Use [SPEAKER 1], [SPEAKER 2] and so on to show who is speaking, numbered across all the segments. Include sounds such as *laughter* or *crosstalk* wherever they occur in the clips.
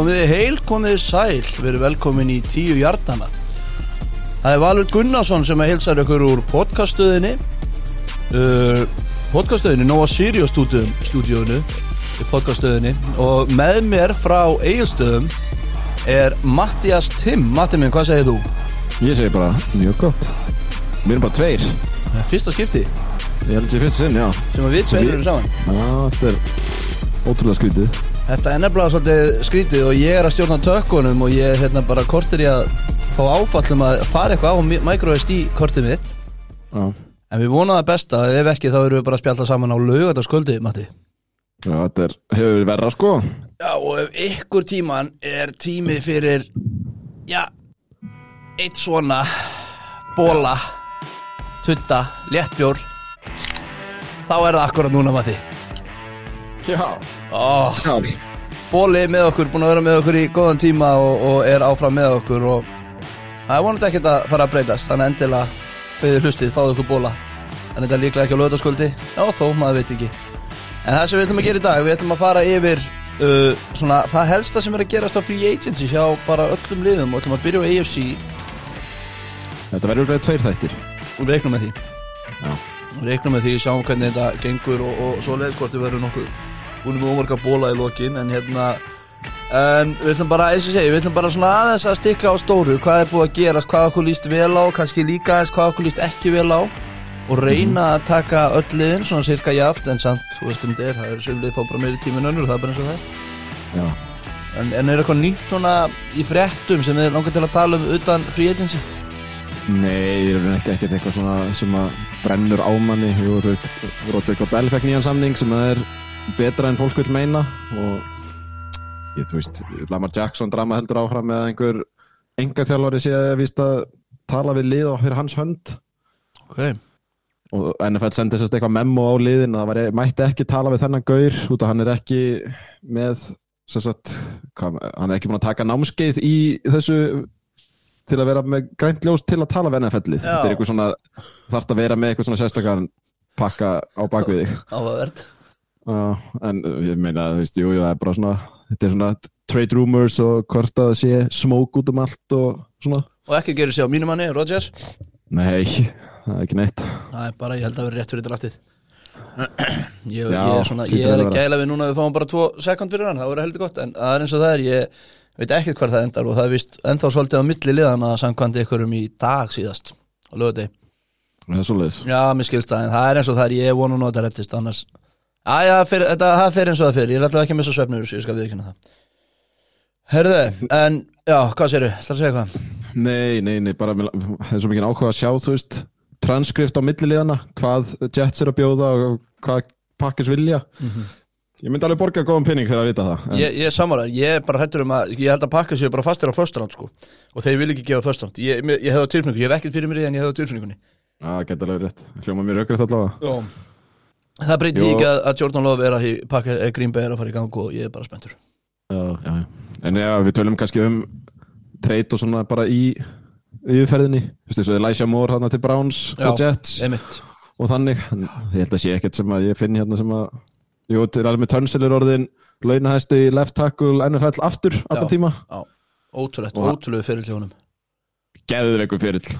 [SPEAKER 1] Komið þið heil, komið þið sæl, verið velkomin í tíu hjartana. Það er Valur Gunnarsson sem að hilsa ykkur úr podcaststöðinni, uh, podcaststöðinni, Nova Sirius stúdíónu, podcaststöðinni og með mér frá eigilstöðum er Mattias Timm. Matti minn, hvað segir þú?
[SPEAKER 2] Ég segi bara mjög gott Við erum bara tveir
[SPEAKER 1] Það er Fyrsta skipti
[SPEAKER 2] Ég held sér fyrst sinn, já
[SPEAKER 1] sem að við tveir erum saman.
[SPEAKER 2] Já, þetta er ótrúlega skrítið
[SPEAKER 1] Þetta er nefnilega svolítið skrítið og ég er að stjórna tökkunum og ég er hérna bara kortir í að fá áfallum að fara eitthvað á microSD kortið mitt.
[SPEAKER 2] Já,
[SPEAKER 1] En við vonum það besta, ef ekki þá erum við bara að spjalla saman á laugardaskvöldi, Matti.
[SPEAKER 2] já þetta er, hefur verið verra sko
[SPEAKER 1] Já, og ef ykkur tíman er tími fyrir, já, eitt svona bóla, tutta, léttbjór, þá er það akkurat núna, Matti.
[SPEAKER 2] Já.
[SPEAKER 1] Ó,
[SPEAKER 2] Já,
[SPEAKER 1] bóli með okkur, búin að vera með okkur í góðan tíma og, og er áfram með okkur og það er vonandi ekkert að fara að breytast, þannig endilega feyðið hlustið, fáðu okkur bóla. Þannig þetta er líklega ekki á lögðarskvöldi, já þó, maður veit ekki. En það sem við ætlum að gera í dag, við ætlum að fara yfir uh, svona það helsta sem er að gerast á free agency hjá bara öllum liðum. Og ætlum að byrja á AFC
[SPEAKER 2] þetta verður greiði tveir þættir.
[SPEAKER 1] Og reiknum með því.
[SPEAKER 2] Já.
[SPEAKER 1] Við reiknum með því, sjáum hvernig þetta gengur og, og svo við verðum nokkuð búin með ómarga bóla í lokin en hérna en við ætlum bara, eins og segi, við ætlum bara svona aðeins að stikla á stóru, hvað er búið að gerast? Hvað okkur líst vel á, kannski líka aðeins hvað okkur líst ekki vel á. Og reyna að taka öll liðin, svona cirka jaft en samt, þú veist um þetta er, það eru sömlið fá bara meiri tíminn önnur, það er bara eins og það er.
[SPEAKER 2] Já.
[SPEAKER 1] En, en er eitthvað nýtt svona í fréttum sem þið langar til að tala um utan agency?
[SPEAKER 2] Nei, ég er ekki ekkert eitthvað svona sem að brennur á manni. Jú, þú veist, Róttu eitthvað Bell fekk nýjan samning sem að er betra en fólk vil meina og ég þú veist, Lamar Jackson drama heldur áfram með einhver enga þjálfari sé að víst að tala við lið og fyrir hans hönd.
[SPEAKER 1] Ok,
[SPEAKER 2] og NFL sendi sérst eitthvað memo á liðin að það væri, mætti ekki tala við þennan gaur út af hann er ekki með sérst, hvað, hann er ekki búin að taka námskeið í þessu til að vera með grænt ljós til að tala við NFL-ið
[SPEAKER 1] Já.
[SPEAKER 2] þetta er eitthvað svona, þarft að vera með eitthvað svona sérstakann pakka á bakvið þig.
[SPEAKER 1] Áhugavert
[SPEAKER 2] uh, en ég meina, þú veist, jú, jú, það er bara svona þetta er svona trade rumors og hvort að það sé smók út um allt og svona.
[SPEAKER 1] Og ekki gerir sér á mínum manni, Rodgers
[SPEAKER 2] nei, það er ekki neitt.
[SPEAKER 1] Það er bara, ég held að vera rétt fyrir draftið. *clears throat* Ég,
[SPEAKER 2] Já,
[SPEAKER 1] ég er svona Ég er
[SPEAKER 2] að
[SPEAKER 1] að
[SPEAKER 2] vera.
[SPEAKER 1] gæla við núna að við fáum bara tvo sekund fyrir hann, það voru heldur gott En það er eins og það er, ég veit ekkert hvar það endar Og það er vist ennþá svolítið á milli liðana Samkvæmdi ykkurum í dag síðast Á lögudegi
[SPEAKER 2] það er svoleiðis.
[SPEAKER 1] Já, mér skilst það, en það er eins og það er Ég vonu að nota rettist, annars Æja, það fer eins og það fyrir Ég er alltaf ekki að missa svefnur, ég skal við það. Herðu, en, já, hvað sérðu? Það að segja hvað?
[SPEAKER 2] Nei, nei, nei, bara það er svo mikið áhuga að sjá, þú veist, transkrift á milliliðana, hvað Jets er að bjóða og hvað pakkis vilja. Ég myndi alveg borga góðan pinning fyrir að vita það. En,
[SPEAKER 1] Ég, ég er sammálar, ég er bara hættur um að Ég held að pakka sér bara fastir á first round sko. Og þeir vil ekki gefa first round Ég, ég, ég ég hef
[SPEAKER 2] það
[SPEAKER 1] breytir ekki að, að Jordan Love er að pakka eh, Green Bay er að fara í gang og ég er bara spenntur
[SPEAKER 2] Já, já. En já, við tölum kannski um treyt og svona bara í yfirferðinni. Þú veist, Elijah Moore hann til Browns og Jets
[SPEAKER 1] Einmitt
[SPEAKER 2] og þannig. Ég held að sé ekkert sem að ég finn hérna sem að, jú, til alveg með Tunsil er orðin launahæsti left tackle NFL aftur alltaf tíma.
[SPEAKER 1] Já, ótrúlegt,
[SPEAKER 2] Og-
[SPEAKER 1] ótrúlegu fyrir hljónum
[SPEAKER 2] geðveikur fyrill þú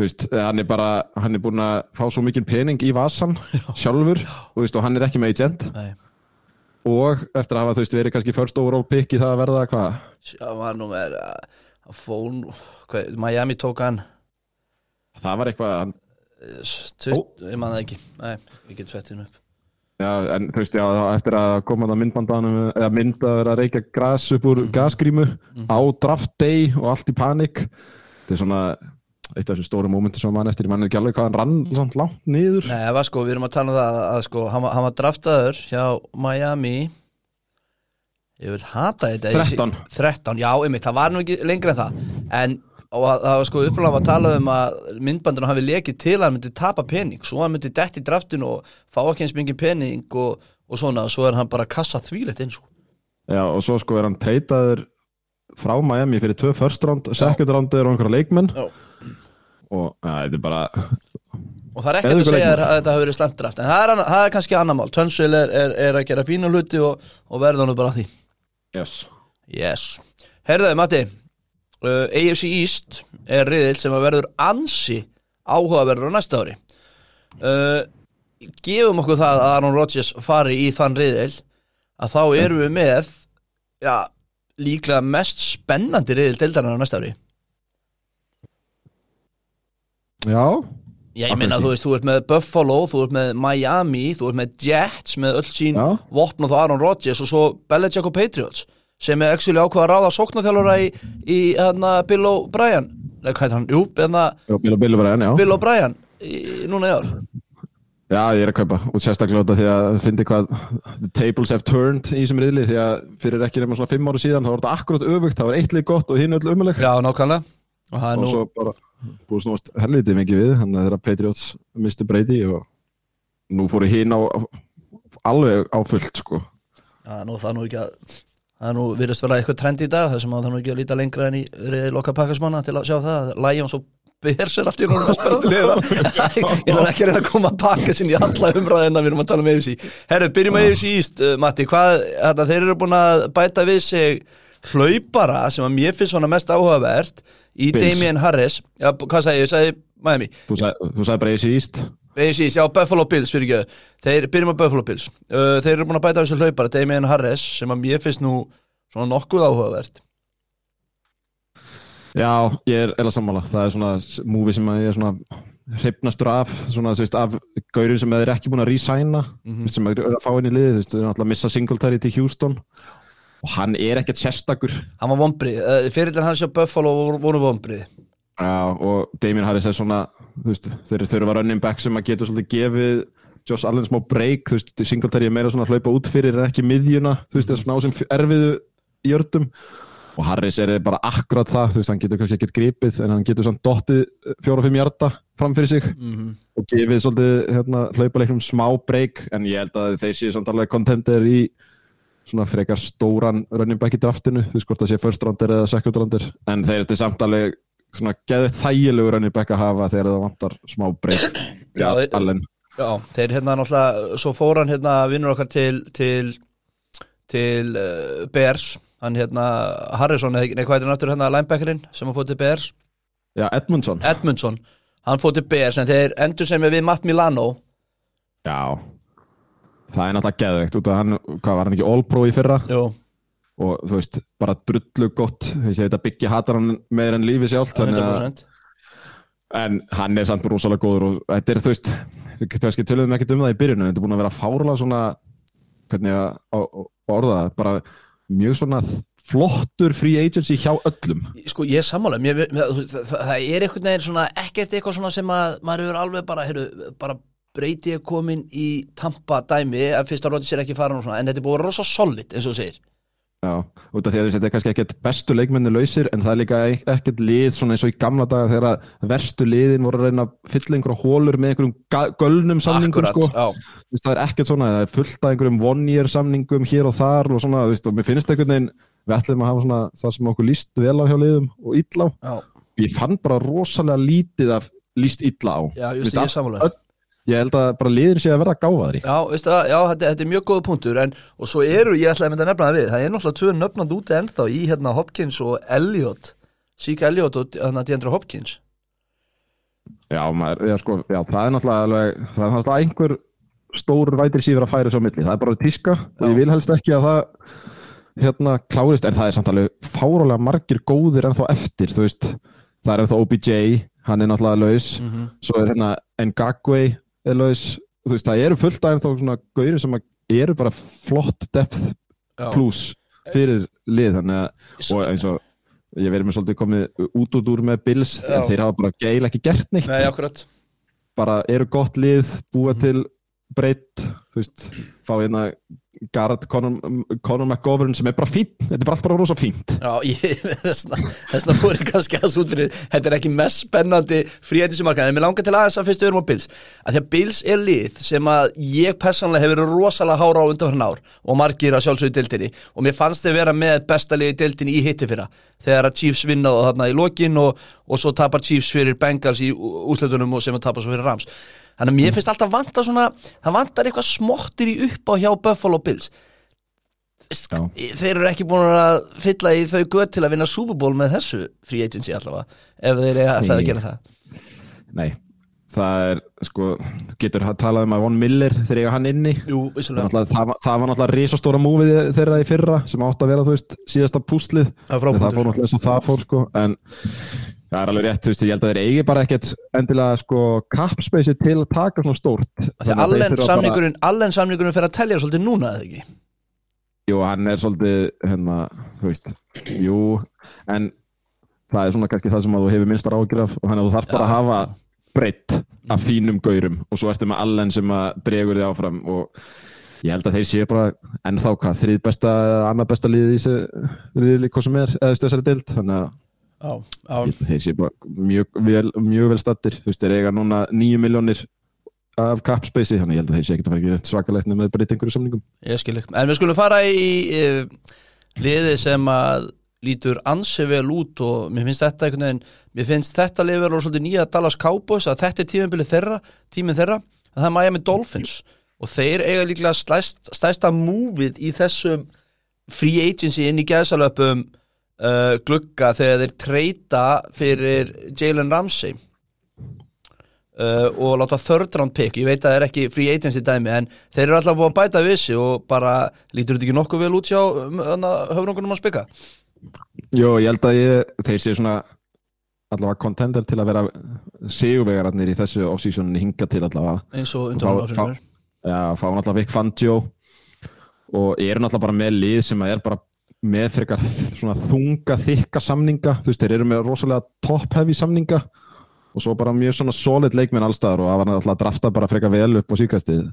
[SPEAKER 2] veist, hann er bara, hann er búin að fá svo mikið pening í vasan *laughs* sjálfur, þú veist, og hann er ekki með agent.
[SPEAKER 1] Nei,
[SPEAKER 2] og eftir að hafa, þú veist, verið kannski first overall pick í það að verða hvað,
[SPEAKER 1] sjá, var nú með að, að fón hvað, Miami tók hann.
[SPEAKER 2] Það var eitthvað hann,
[SPEAKER 1] eh, stutt, ég man það ekki. Nei, ég get fett hinn upp.
[SPEAKER 2] Já, en þú veist, já, eftir að koma það myndbandanum, eða mynd að reykja gras upp úr gasgrímu á draft day og allt í panik. Þetta er svona eitt af þessu stóru mómenti sem mann eftir, ég mann ekki alveg hvað hann rann svona langt niður.
[SPEAKER 1] Nei, það var sko, við erum að tala um það að, að sko, hann, hann var draftaður hjá Miami. Ég vil hata þetta ég sé-
[SPEAKER 2] 13.
[SPEAKER 1] 13, já, einmitt, það var nú ekki lengra en það. En og að- það var sko upplæðan að tala um að myndbandinu hafi lekið til að hann myndi tapa pening. Svo hann myndi dett í draftinu og fá ekki eins mikið pening og, og svona, svo er hann bara að kassa þvílegt inn sko.
[SPEAKER 2] Já, og svo sko er hann treytaður frá Miami fyrir tvö first round, second round og einhverja leikmenn.
[SPEAKER 1] Já.
[SPEAKER 2] Og ja, þetta er bara
[SPEAKER 1] Og það er ekkert að segja að þetta hafi verið slemt draft En það er, anna, það er kannski annar mál. Tönsil er, er, er að gera fínu hluti og, og verða hann bara því.
[SPEAKER 2] Yes.
[SPEAKER 1] Yes. Herðaði Matti uh, AFC East er riðil sem að verður ansi áhugaverður á næsta ári. Uh, Gefum okkur það að Aaron Rodgers fari í þann riðil að þá erum við með já, líklega mest spennandi riðil deildarinn á næsta ári
[SPEAKER 2] Já,
[SPEAKER 1] Já, ég
[SPEAKER 2] hverju
[SPEAKER 1] þú veist, þú ert með Buffalo, þú ert með Miami, þú ert með Jets með öll sín vopn og þá Aaron Rodgers og svo Belichick og Patriots sem er actually ákveða að ráða sóknarþjálfara í, í hana, Bill O'Brien. Nei, hvað heit hann? Jú, hana,
[SPEAKER 2] já Bill og Bill
[SPEAKER 1] O'Brien núna í ár.
[SPEAKER 2] Já, ég er að kaupa og sérstaklega af því að fyndi hvað the tables have turned í þessum riðli því að fyrir ekki nema svona fimm ára síðan þá var þetta akkurat öfugt, það var eitt lið gott og hinn öll umuleg
[SPEAKER 1] Já, nákvæmlega og
[SPEAKER 2] og
[SPEAKER 1] nú,
[SPEAKER 2] svo bara búið snúast helviti mikið við þannig að þeirra Patriots mistu breyti og nú fóru hinn á alveg á fullt sko.
[SPEAKER 1] Já, nú það er nú ekki að það er nú virðist vera eitthvað trend í dag þessum að það er nú ekki að líta lengra en í loka pakkasmanna til að sjá það Lions og Bears er allt í til liða *laughs* ég er ekki að reyna að koma að pakka sinni alla umræðina við erum að tala um AFC Herru, byrjum AFC East, uh, Matti hvað, þeir eru búin að bæta við sig hlaupara sem að mér finnst svona mest áhugavert í
[SPEAKER 2] Bills.
[SPEAKER 1] Damien Harris já, hvað sagði ég, ég sagði Miami.
[SPEAKER 2] Þú sagði, bara AC East.
[SPEAKER 1] AFC East, já, Buffalo Bills, fyrir ekki. Þeir, byrjum að Buffalo Bills. Uh, þeir eru búin að bæta við sig hlaupara, Damien Harris sem að mér finnst nú svona nokkuð áhugavert.
[SPEAKER 2] Já, ég er eða sammála. Það er svona múfi sem að ég er svona hreifnastur af, svona þú veist af gaurin sem þeir ekki búin að re-signa
[SPEAKER 1] Mhm.
[SPEAKER 2] sem er að fá inn í liði, þú veist, þeir eru náttúrulega að missa Singletary til Houston og hann er ekkert sérstakur.
[SPEAKER 1] Hann var vombrið, uh, fyrirlega hans hjá Buffalo voru, vombrið
[SPEAKER 2] Já, og Damien Harris er svona veist, þeir þurfa running back sem að getur svolítið gefið Josh Allen smá break þú veist, Singletary er meira svona að hlaupa út fyrir en ekki miðjuna, þú veist, það er svona á sem erfiðu jördum og Harris er bara akkurat það, þú veist, hann getur kannski ekkert gripið en hann getur svona dottið fjóra-fimm hjarta fram fyrir sig.
[SPEAKER 1] Mm -hmm.
[SPEAKER 2] og gefið svolítið hérna, hlaupaleiknum smá break en ég held að þeir séu samt alveg contender í svona frekar stóran running back í draftinu, þú hvort það sé first rounder eða second rounder, en þeir eru samt alveg svona geðið þægilegu running back að hafa þegar það vantar smá *clears throat*
[SPEAKER 1] Já, þeir-
[SPEAKER 2] Allen.
[SPEAKER 1] Já, þeir hérna náttúrulega svo fór hann hérna vinnur okkar til til, til uh, Bears. Hann hérna Harrison, eða hvað er hann aftur hérna linebackerinn sem hann fór til Bears?
[SPEAKER 2] Já, Edmundsson
[SPEAKER 1] Edmundsson, hann fór til Bears en þeir endur sem við Matt Milano.
[SPEAKER 2] Já, það er náttúrulega geðveikt út af hann, hvað var hann ekki All-Pro í fyrra?
[SPEAKER 1] Jú,
[SPEAKER 2] og þú veist, bara drullu gott. Ég segi þetta byggja hatar hann meir en lífi að
[SPEAKER 1] 100%
[SPEAKER 2] En hann er samt rosalega góður og þetta er, þú veist, við kannski töluðum ekkert um það í byrjun, en þetta er búin að vera fárlega svona, hvernig að á- á- orða það, bara mjög svona flottur free agency hjá öllum.
[SPEAKER 1] Sko ég er sammála. Mér, mér, þú veist, það, það er einhvern veginn svona ekkert eitthvað svona sem að maður hefur alveg bara, heyrðu, bara breyti að komin í tampa dæmi að fyrst að Rodgers er ekki farin og svona en þetta er vera rosa solid eins og þú segir
[SPEAKER 2] Já, út af því að þetta er kannski ekkert bestu leikmenni lausir, en það er líka ek- ekkert lið svona eins og í gamla daga þegar að verstu liðin voru að reyna að fylla einhverja hólur með einhverjum gölnum samningum, sko. Þú veist, það er ekkert svona, það er fullt af einhverjum one year samningum hér og þar og svona, veist, og mér finnst einhvern veginn við ætlum að hafa svona það sem okkur líst vel á hjá liðum og illa á.
[SPEAKER 1] já,
[SPEAKER 2] Ég fann bara rosalega lítið af líst illa á.
[SPEAKER 1] já, just
[SPEAKER 2] veist,
[SPEAKER 1] ég
[SPEAKER 2] held að bara liðin sé að verða gáfaðri.
[SPEAKER 1] Já, veistu já, þetta, þetta er mjög góð punktur en, og svo eru, ég ætlaði að mynda að nefna það við það er náttúrulega tvö nöfnand úti ennþá í hérna Hopkins og Elliot Sika Elliot og hérna Deandre Hopkins
[SPEAKER 2] Já, maður, já, sko, já, það er náttúrulega alveg, það er náttúrulega einhver stór vætir síður að færa svo milli. Það er bara tíska og ég vil helst ekki að það hérna klárist, en það er samt alveg fárálega margir góðir ennþá eftir, þú veist, það er ennþá OBJ, hann er náttúrulega laus,
[SPEAKER 1] -hmm.
[SPEAKER 2] svo er hérna Ngakwe laus, þú veist, það eru fullt af ennþá svona gaurir sem eru bara flott depth plus fyrir lið, þannig að og eins og ég verið með svolítið komið út út úr með Bills, en þeir hafa bara geil ekki gert neitt.
[SPEAKER 1] Nei,
[SPEAKER 2] bara eru gott lið, búa til breytt, þú veist fá hérna Garrett Conor, McGovern sem er bara fínt. Þetta er bara allt bara rosa fínt.
[SPEAKER 1] Já, *laughs* þessna, þessna fór ég kannski að út fyrir Þetta er ekki mest spennandi markaði En mér langar til aðeins að fyrst við erum á Bills. Að Því að Bills er lið sem að ég personlega hefur verið rosalega hára á undanfærin ár Og margir að sjálfsögðu dildinni Og mér fannst þið vera með besta liði dildinni í hitti fyrra. Þegar að Chiefs vinnaðu þarna í lokin og, og svo tapar Chiefs fyrir Bengals í ú- úrslitunum og sem að tapar svo fyrir Rams Þannig að mér finnst alltaf vanta svona Það vantar eitthvað smottir í upp á hjá Buffalo Bills.
[SPEAKER 2] Já.
[SPEAKER 1] þeir eru ekki búin að fylla í þau göt til að vinna Super Bowl með þessu free agency allavega ef þeir eru að
[SPEAKER 2] Nei.
[SPEAKER 1] gera það.
[SPEAKER 2] Nei, það er sko, getur að talað um að Von Miller þegar ég hann inni.
[SPEAKER 1] Jú,
[SPEAKER 2] það, var það, var- það var náttúrulega risastóra múfið þeirra í fyrra sem átt að vera þú veist síðasta púslið.
[SPEAKER 1] Það
[SPEAKER 2] það fór náttúrulega eins og það fór sko. En það er alveg rétt, þú veist, ég held að þeir eigi bara ekkert endilega sko capspace til að taka svona stórt. Þannig
[SPEAKER 1] að allen samningurinn, allen samningurinn fer að telja svolítið núna eða ekki?
[SPEAKER 2] Jú, hann er svolítið, hérna, þú veist, jú, en það er svona kannski það sem að þú hefur minnstar ágjur af og þannig að þú þarf bara að hafa breytt af fínum gaurum og svo ertu með allen sem að dregur þig áfram og ég held að þeir séu bara ennþá hvað, þrið besta, annað besta liðið í þessu riðli hvað sem er, eða þessari dild, þannig að Held að þeir séu bara mjög vel, mjög vel stattir, þú veist, þeir eiga núna nýju miljónir af capspacei, þannig að ég held að þeir séu ekkert að fara að gera svakalegt með breytt einhverju samningum.
[SPEAKER 1] ég skil ekki. En við skulum fara í uh, liði sem að lítur ansi vel út og mér finnst þetta einhvern veginn, mér finnst þetta liði verið svolítið nýja Dallas Cowboys að þetta er tímabilið þeirra, tíminn þeirra að það er Miami Dolphins. Og þeir eiga líklega stæst, stæsta múfið í þessum free agency inn í gæðsalöpum uh, glugga þegar þeir treyta fyrir Jalen Ramsey. Uh, og láta third round pick. Ég veit að það er ekki free agency dæmi en þeir eru alltaf búin að bæta vissi og bara lítur þetta ekki nokkuð vel út hjá um, höfrungunum að spika?
[SPEAKER 2] Jó, ég held að ég, þeir séu svona allavega contender til að vera sigurvegararnir í þessu off-seasoninni hinga til allavega.
[SPEAKER 1] Eins og undan áfriður
[SPEAKER 2] Já, fá náttúrulega Vic Fangio og eru náttúrulega bara með lið sem er bara með frekar svona þunga þykka samninga, þú veist, þeir eru með rosalega top-heavy samninga og svo bara mjög svona solid leikmenn allstaðar og það var náttúrulega að drafta bara frekar vel upp á síkastið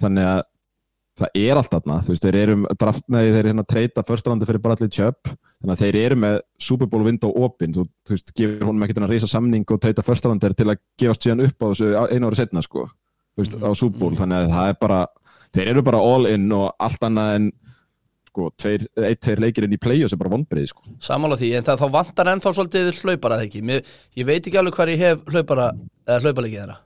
[SPEAKER 2] þannig að það er allt þarna, þú veist, þeir eru draft, nei, þeir eru hérna að treyta förstrandi fyrir bara allir tjöp, þannig að þeir eru með Super Bowl window opin, þú, þú veist, gefur honum ekkert að reysa samning og treyta förstrandi til að gefast síðan upp á þessu einu ári setna, sko, þú veist, á Super Bowl, þannig að það er bara, þeir eru bara all in og allt annað en sko, tveir, eitt, tveir leikir inn í play-offs er bara vonbreið, sko.
[SPEAKER 1] Samála því, en það þá vantar ennþá svolítið hlaupara eða ekki, Mér, ég veit ekki alveg hvað ég hef hlaupaleikið þeirra.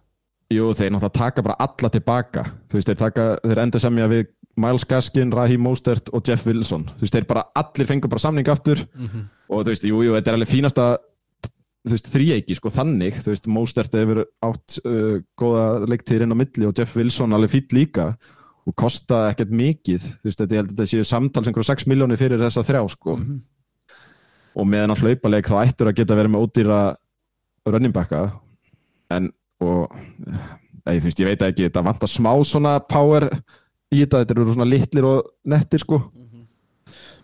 [SPEAKER 2] Jú, þeir náttúrulega taka bara alla tilbaka. Þú veist, þeir taka, þeir endur semja við Miles Gaskin, Raheem Mostert og Jeff Wilson. Þú veist, þeir bara, allir fengur bara samning aftur. Og þú veist, jú, jú, þetta er alveg fínasta þú veist, þríeiki, sko, þannig. Þú veist, Mostert hefur átt uh, góða leiktíðir inn á milli og Jeff Wilson alveg fýtt líka og kosta ekkert mikið, þú veist, þetta, ég held að þetta séu samtals einhverja 6 miljónir fyrir þessa þrjá, sko. Og með hennar hlaupaleik þá ættur að geta verið með ódýra runningbacka en og ei, þú veist, ég veit ekki, þetta vantar smá svona power í þetta, þetta eru svona litlir og nettir sko.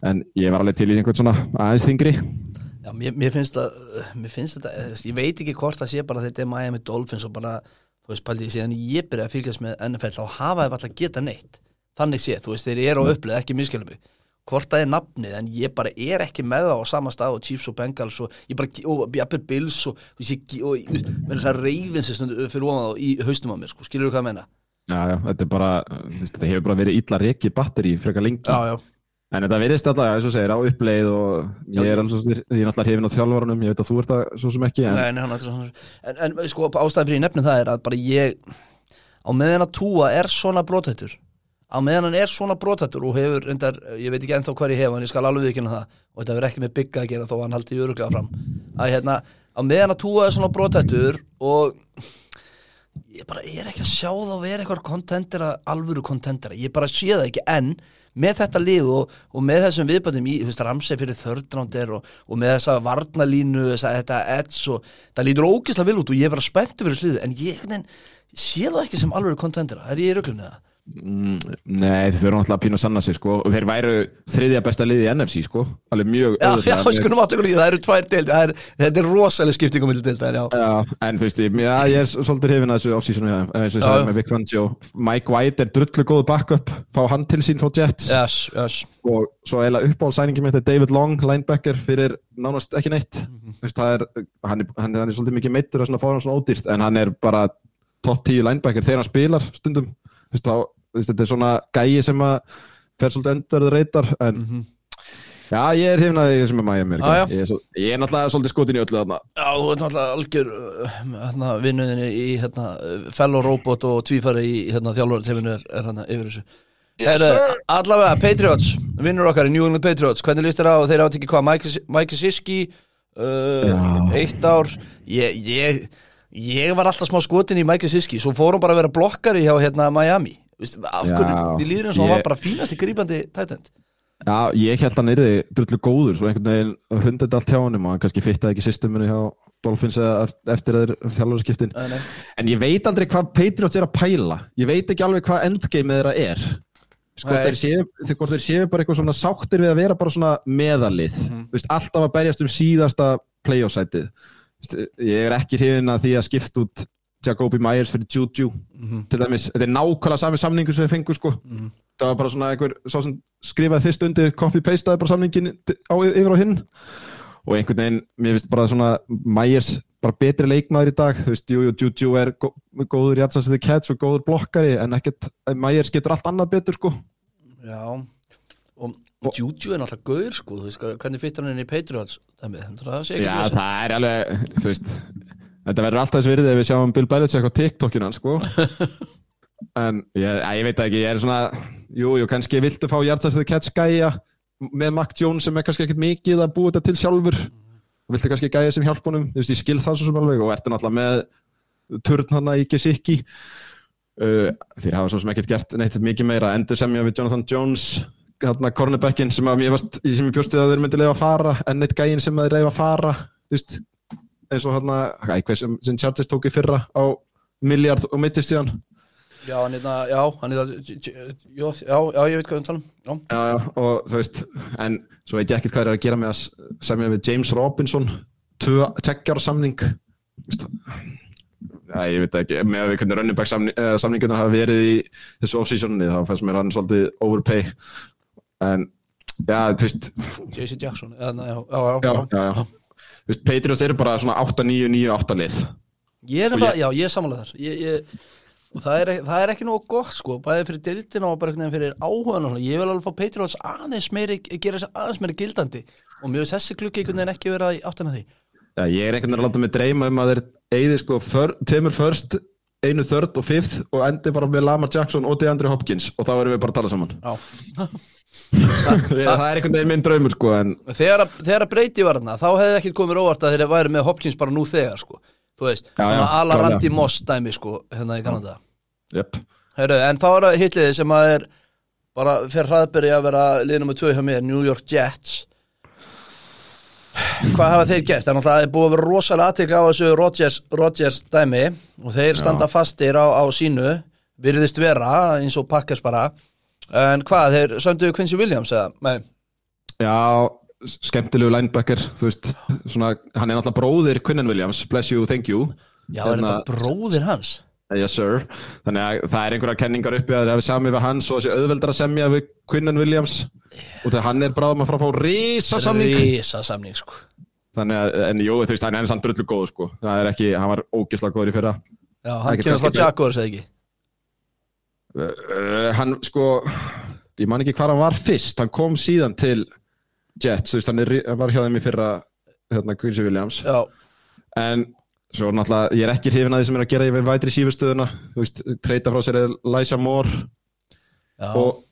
[SPEAKER 2] En ég var alveg til í einhvern svona aðeins þingri
[SPEAKER 1] Já, mér, mér finnst það, mér finnst þetta, ég veit ekki hvort það sé bara þetta er Miami Dolphins og bara, þú veist, pældi, síðan ég byrja að fylgjast með NFL, þá hafa þeir alltaf geta neitt. Þannig sé, þú veist, þeir eru á uppleið, ekki miskjálum mig. Hvort það er nafnið, en ég bara er ekki með það á sama stað og Chiefs og Bengals og ég bara, og jafnir Bills og, þú veist, og, þú veist, með þess að reyfin sér stund fyrir ofan þá í haustum á mér, sko, skilur þú hvað að menna?
[SPEAKER 2] já, já, þetta er bara, þetta hefur bara verið illa reiki batteri frekar lengi
[SPEAKER 1] Já, já,
[SPEAKER 2] en þetta verðist alltaf, eins og segir, á uppleið og ég er alveg, ég er náttúrulega hefinn á þjálfarunum ég veit að þú ert það svo sem ekki en,
[SPEAKER 1] Nei, nei, hann er svona En, en sko, ástæðan fyrir ég nefni það er að bara ég á meðan að túa er svona brotættur á meðan hann er svona brotættur og hefur reyndar, ég veit ekki ennþá hvað ég hef en ég skal alveg viðkynna það og þetta verður ekki með bygga að gera þó að hann haldi öruglega fram. Að hérna, á meðan að túa er svona brotættur og ég bara, ég er ekki að sjá þá vera eitthvað kontendera, alvöru kontendera ég bara sé það ekki en með þetta lið og, og með þessum viðbætum í, þú veist, Ramsey fyrir þördraundir og, og með þessa varnalínu þessa, þetta edds og það lítur ógislega vil út og ég er bara spenntu fyrir sliðu en ég sé það ekki sem alvöru kontendera er ég í röglunni það?
[SPEAKER 2] Mm, nei, þau eru náttúrulega að pínu að sanna sig sko, og þeir væru þriðja besta liði í NFC sko, alveg mjög
[SPEAKER 1] í það, eru tvær deild það er, þetta er rosalega skipting á milli deild en já,
[SPEAKER 2] Já, en þú veist, ég, er svolítið hrifin að þessu off-seasonu eins og ég sagði með Vic Fangio. Mike White er drullu góð backup fá hann til sín frá Jets.
[SPEAKER 1] Yes, yes.
[SPEAKER 2] Og svo eiginlega uppáhaldsæningi mitt er David Long, linebacker fyrir nánast ekki neitt. Þú veist, það er, hann, er, hann, er, hann svolítið mikið meittur að fá hann svona ódýrt en hann er bara top 10 linebacker þegar hann spilar stundum. Þú veist, þá, þetta er svona gæi sem að fer svolítið endur reytar en
[SPEAKER 1] Mhm.
[SPEAKER 2] já, ég er hrifin að því sem er Miami
[SPEAKER 1] Já, já.
[SPEAKER 2] ég, er svo, ég er náttúrulega svolítið skotin í öllu þarna.
[SPEAKER 1] Já, þú ert náttúrulega algjör uh, hérna, vinnuðinni í hérna, fellow robot og tvífari í hérna, þjálfur er, er hérna, yfir þessu. Heru, allavega, Patriots, vinnur okkar í New England Patriots, hvernig líst þér á þeir átt ekki hvað, Mike, Mike Siski uh, eitt ár? Ég, ég, ég var alltaf smá skotin í Mike Siski, svo fór hann bara að vera blokkari hjá hérna Miami Við líður eins og hann var bara fínast í grípandi tætend
[SPEAKER 2] Já, ég held hann yrði drullu góður svo einhvern veginn hrundið þetta allt hjá honum og hann kannski fittaði ekki systeminu hjá Dolphins eftir þeir þjálfarskiptin en ég veit aldrei hvað Patriots er að pæla. Ég veit ekki alveg hvað endgame þeirra er. Sko þeir séu, þeir, séu bara eitthvað svona sáttir við að vera bara svona meðalið. Þú veist, alltaf að berjast um síðasta playoff-sætið. Þú veist, ég er ekki hrifin að því að skipta út Jacobi Myers fyrir Juju.
[SPEAKER 1] Mhm.
[SPEAKER 2] til dæmis, þetta er nákvæmlega sami samningur sem við fengum sko.
[SPEAKER 1] Mhm.
[SPEAKER 2] það var bara svona einhver sá sem skrifaði fyrst undir copy-pastaði bara samningin á, yfir á hinn. Og einhvern veginn, mér finnst bara svona Myers bara betri leikmaður í dag. Þú veist, jú, Juju er gó, góður hjartans the catch og góður blokkari en ekkert, Myers getur allt annað betur sko.
[SPEAKER 1] Já. Og Juju er náttúrulega gaur sko. Þú veist, hvernig fyttur hann inn í Patriots? Dæmi, það sé ekki
[SPEAKER 2] Já, það er alveg, þú veist þetta verður alltaf þess virðið ef við sjáum Bill Belichick á TikTokinu hans sko. *laughs* En ég, ég veit ekki, ég er svona jú, jú, kannski viltu fá hjartans the catch gæja með Mac Jones sem er kannski ekkert mikið að búa þetta til sjálfur. Og viltu kannski gæja sem hjálp honum? Þú veist, ég skil það svo sem alveg. Og ertu náttúrulega með turn hana í Gesicki. Uh, þeir hafa svo sem ekkert gert neitt mikið meira. Endur semja við Jonathan Jones hérna cornerbackin sem sem ég bjóst við að þeir myndi leifa að fara en eitt gæin sem þeir leifa að fara þú veist, eins og hérna eitthvað sem, sem Chargers tók í fyrra á miljard og mittist síðan.
[SPEAKER 1] Já, hann er það, já, hann er það já, já, já, ég veit hvað við tala um Já,
[SPEAKER 2] já, já, og þú veist en svo veit ég ekkert hvað er að gera með að semja við James Robinson tveggjar samning. Já, ég veit það ekki, með að við hvernig running back samning, uh, samningarna hafa verið í þessu off-seasonni þá fannst mér hann svolítið overpay. En, já, þú veist
[SPEAKER 1] JC Jackson já, já, já, já,
[SPEAKER 2] já, já, já. Þú veist, Patriots eru bara svona 8-9-9-8 lið.
[SPEAKER 1] Ég er bara, já, ég er samanlega þar ég, ég, og það er, það er ekki nógu gott sko, bæði fyrir dildina og bara fyrir áhugan ég vil alveg fá Patriots aðeins meiri gera þess aðeins meiri gildandi. Og mér finnst þessi klukki einhvern veginn ekki vera í áttina því.
[SPEAKER 2] Já, ég er einhvern veginn að láta mig dreyma um að þeir eigði sko för, tveimur first, einu third og fifth og endi bara með Lamar Jackson og DeAndre Hopkins. Og þá erum við bara að tala saman. *laughs*
[SPEAKER 1] Já,
[SPEAKER 2] það er einhvern veginn minn draumur sko en
[SPEAKER 1] þegar, að- þegar að breyti var þarna þá hefði ekki komið óvart að þeir væri með Hopkins bara nú þegar sko, þú veist,
[SPEAKER 2] Já,
[SPEAKER 1] svona
[SPEAKER 2] já, klárlega.
[SPEAKER 1] Randi Moss dæmi sko, hérna í Kanada
[SPEAKER 2] jöp.
[SPEAKER 1] Heru, en þá er það hitliði sem að er bara fyrir hraðberi að vera liðnum með tvö hjá mér, New York Jets hvað hafa þeir gert? Það er búið að vera rosalega aðtekla á þessu Rodgers, Rodgers dæmi og þeir standa fastir á, á sínu virðist vera eins og pakkast bara en hvað, þeir sönduðu Quincy Williams eða? Nei,
[SPEAKER 2] Já, skemmtilegu linebacker, þú veist, svona, hann er náttúrulega bróðir Quinnen Williams, bless you, thank you.
[SPEAKER 1] já, er
[SPEAKER 2] Hérna-
[SPEAKER 1] þetta bróðir hans?
[SPEAKER 2] Yes sir, þannig að það er einhverja kenningar uppi að þeir hafi samið við hans og þessi auðveldar að semja við Quinnen Williams og þegar hann er bráðum að fara að fá risa samning.
[SPEAKER 1] Rísa samning sko
[SPEAKER 2] Þannig að, en jú, þú veist, hann er samt drullu góð, sko. Það er ekki, hann var ógislega góður í fyrra.
[SPEAKER 1] Já, hann kemur frá Jaguars eða ekki
[SPEAKER 2] Uh, hann, sko, ég man ekki hvað hann var fyrst. Hann kom síðan til Jets, veist, hann, er, hann var hjá þeim í fyrra, hérna, Quincy Williams.
[SPEAKER 1] Já,
[SPEAKER 2] En svo náttúrulega, ég er ekki hrifin að því sem er að gera yfir vætri sífustöðuna. Treyta frá sér Lysa Moore
[SPEAKER 1] já,
[SPEAKER 2] og,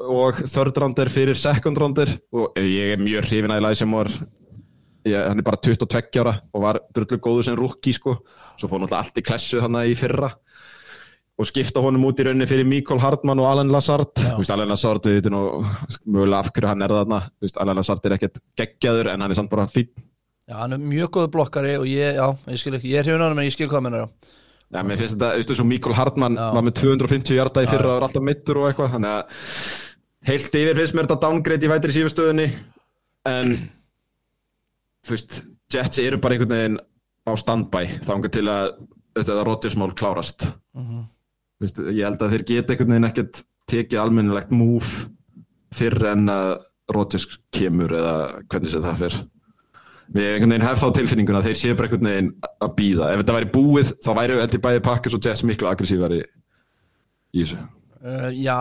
[SPEAKER 2] og third rounder fyrir second rounder og ég er mjög hrifin að Moore ég, hann er bara 22 ára og var drullu góður sem rookie sko svo fór náttúrulega allt í klessu hann í fyrra og skipta honum út í rauninni fyrir Mikael Hardman og Alan Lazard. Þú veist, Alan Lazard, við veitum mögulega af hverju hann er þarna. Þú veist, Alan Lazard er ekkert geggjaður en hann er samt bara fín
[SPEAKER 1] já, hann er mjög góð blokkari og ég, já, ég skil ekki, ég er hann en ég skil hvað menn er
[SPEAKER 2] Já, mér finnst þetta, þú veist, svo Mikael Hardman
[SPEAKER 1] Já.
[SPEAKER 2] var með 250 hjarta í fyrra og er alltaf meittur og eitthvað, þannig að heilt yfir finnst mér þetta downgrade í vætri sífustöðunni en þú veist, Jets eru bara einhvern veginn á standby þangað til að þetta Rodgersmál klárast.
[SPEAKER 1] Mhm.
[SPEAKER 2] þú veist, ég held að þeir geta einhvern veginn ekkert tekið almennilegt move fyrr en að Rodgers kemur eða hvernig sé það fyrr Við einhvern veginn hef þá tilfinninguna þeir séu bara einhvern veginn að býða. Ef þetta væri búið, þá væri held ég bæði Packers og Jets miklu aggressífari í þessu.
[SPEAKER 1] Uh, já,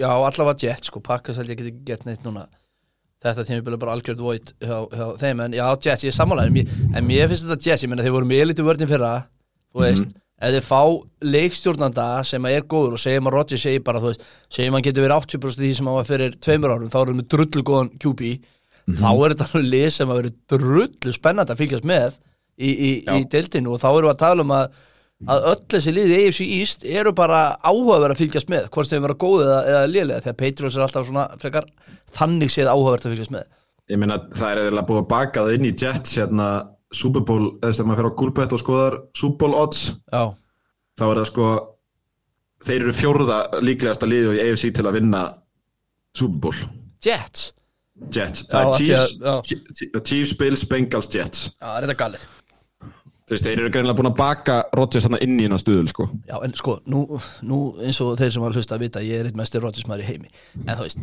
[SPEAKER 1] já, allavega Jets sko, Pakkas held ég geti gert neitt núna. Þetta tímabili er bara algjörð void hjá, hjá þeim, en já, Jets, ég er sammálaður en mér finnst þetta Jets, ég meina þeir voru með elitu vörðin fyrra þú veist, ef þið fá leikstjórnanda sem er góður og segjum að Rodgers segir bara, þú veist, segjum að hann getur verið 80% því sem hann var fyrir tveimur árum, þá er hann með drullu góðan QB, þá er þetta alveg lið sem að verið drullu spennandi að fylgjast með í, í, í deildinu og þá erum við að tala um að að öll þessi liði AFC East eru bara áhugaverð að fylgjast með hvort þeim vera góð eða, eða lélega því að Patriots er alltaf svona frekar þannig séð áhugaverð að fylgjast með.
[SPEAKER 2] Ég meina það er eiginlega búið að baka það inn í Jets hérna Super Bowl, eða sem maður fer á Gulbett og skoðar Super Bowl odds
[SPEAKER 1] Já,
[SPEAKER 2] þá er það sko þeir eru fjórða líklegasta liðu í AFC til að vinna Super Bowl.
[SPEAKER 1] Jets.
[SPEAKER 2] Jets, það er Chiefs,
[SPEAKER 1] að-
[SPEAKER 2] Chiefs, Bills, Bengals, Jets.
[SPEAKER 1] Já, það er þetta galið?
[SPEAKER 2] Þú veist, þeir eru greinlega búin að baka Rodgers þarna inn í hennar stuðul sko.
[SPEAKER 1] Já, en sko, nú, nú eins og þeir sem var að hlusta að vita ég er eitt mestir Rodgersmaður í heimi. En þú veist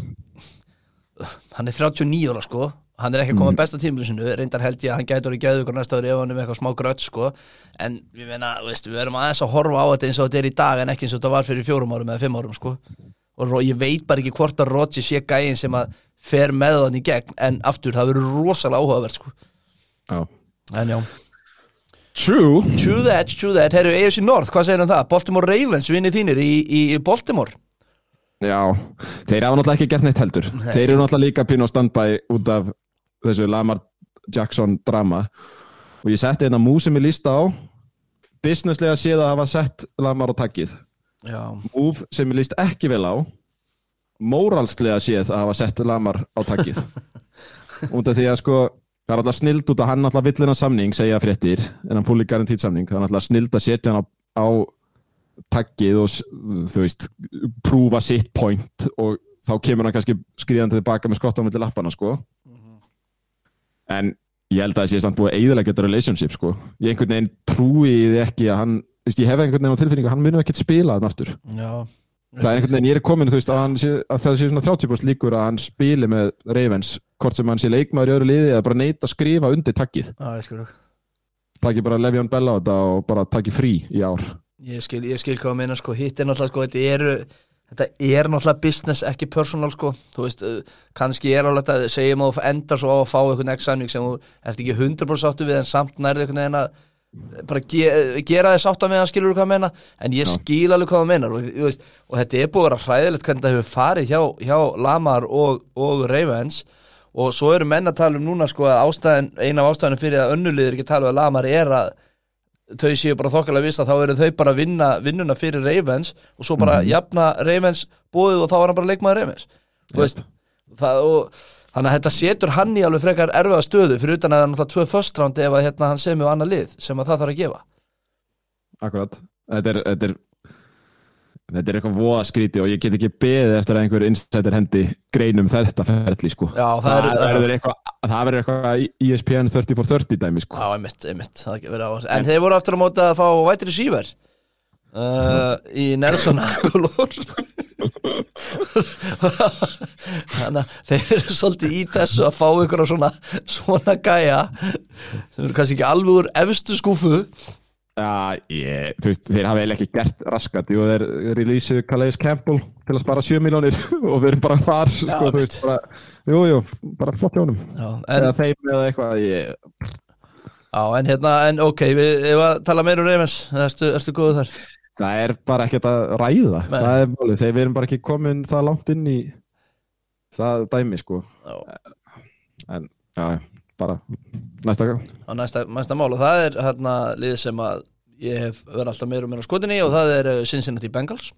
[SPEAKER 1] hann er 39 ára sko hann er ekki að koma mm. besta tímilinu sinu reyndar held ég að hann gæti orðið geðu ykkur næsta ári ef hann er með eitthvað smá grött sko. En við meina, veist, við erum aðeins að horfa á þetta eins og þetta er í dag en ekki eins og þetta var fyrir fjórum árum eða fimm árum sko. Og ég veit bara ekki hvort að Rodgers sé gæin sem að fer með þann í gegn en aftur, það verður rosalega áhugavert sko.
[SPEAKER 2] Já.
[SPEAKER 1] en já,
[SPEAKER 2] True.
[SPEAKER 1] True that, true that, herru AFC North, hvað segir um það? Baltimore Ravens vinnið þínir í, í, í Baltimore.
[SPEAKER 2] Já, þeir hafa náttúrulega ekki gert neitt heldur.
[SPEAKER 1] Nei.
[SPEAKER 2] Þeir eru náttúrulega líka pínu á standbæ út af þessu Lamar Jackson drama. Og ég setti hérna mús sem ég lísta á businesslega séð að hafa sett Lamar á takkið. Múf sem ég líst ekki vel á móralslega séð að hafa sett Lamar á takkið. *laughs* Af því að sko það er alltaf snild út að hann alltaf villina samning segja fréttir en hann fúli garantít samning. Það er alltaf snild að setja hann á, á takkið og þú veist prúfa sitt point og þá kemur hann kannski skriðandi tilbaka með skottan með til lappana sko en ég held að það sé samt búið að eiginlega geta relationship sko. Ég einhvern veginn trúi því ekki að hann veist, ég hef einhvern veginn á tilfinningu að hann muni ekkert spila þann aftur.
[SPEAKER 1] Já.
[SPEAKER 2] Það er einhvern veginn, ég er komin veist, að, sé, að það sé svona 30% líkur að hann spili með Ravens hvort sem hann sé leikmaður í öðru liði eða bara neita að skrifa undir takkið
[SPEAKER 1] Já, ég skil
[SPEAKER 2] takki bara Le'Veon Bell á þetta og bara takki frí í ár.
[SPEAKER 1] Ég skil, ég skil hvað að meina sko. Hitt er náttúrulega sko, þetta eru Þetta er náttúrulega business, ekki personal sko. Þú veist, uh, kannski er alveg þetta segjum að þú endar svo á að fá einhvern X-samning sem þú ert ekki 100% sáttu við en samt nærðu einhvern veginn að bara ge gera þið sátt að meðan skilur hvað að meina? En ég skil alveg hvað að meina og, þú veist, og þetta er búið að vera hræðilegt hvernig það hefur farið hjá, hjá Lamar og, og Ravens. Og svo eru menn að tala um núna sko að ástæðin, eina af ástæðinu fyrir að önnuliðir ekki tala um að Lamar er að þau séu bara þokkalega viss að þá eru þau bara að vinna vinnuna fyrir Ravens og svo bara jafna Ravens bóðið og þá er hann bara leikmaður Ravens. Veist það, og, þannig að þetta setur hann í alveg frekar erfiða stöðu fyrir utan að það er náttúrulega tvö first round ef að hérna, hann semur annað lið sem að það þarf að gefa.
[SPEAKER 2] Akkurat. Þetta er, þetta er Þetta er eitthvað voða skríti og ég get ekki beðið eftir að einhver insider hendi greinum þetta ferli sko.
[SPEAKER 1] Já, það
[SPEAKER 2] það,
[SPEAKER 1] er-
[SPEAKER 2] verður eitthvað, eitthvað ESPN 30 for 30 dæmi sko.
[SPEAKER 1] Já, einmitt, einmitt, En þeir voru aftur á móti að fá white receiver uh, Í Nelson Aguilar Þannig að þeir eru svolítið í þessu að fá ykkur svona, svona gæja sem eru kannski ekki alveg úr efstu skúfu
[SPEAKER 2] Já, ég, þú veist, þeir hafa eiginlega ekki gert raskat. Jú, þeir releasið Calais Campbell til að spara 7 miljónir *laughs* og við erum bara þar sko, þú veist, bara, Jú, jú, bara flott hjónum
[SPEAKER 1] Já, en,
[SPEAKER 2] Eða þeim eða eitthvað ég,
[SPEAKER 1] já, en hérna, en ok, við ef að tala meira um Reymens, erstu, erstu góðu þar?
[SPEAKER 2] Það er bara ekkert að ræða.
[SPEAKER 1] Nei.
[SPEAKER 2] Það er málið, þegar við erum bara ekki komin það langt inn í það dæmi sko.
[SPEAKER 1] Já.
[SPEAKER 2] En, já, bara næsta gang.
[SPEAKER 1] Á næsta, næsta mál. Og það er hérna lið sem að ég hef verið alltaf meira og meira skotin í og það er uh, Cincinnati Bengals.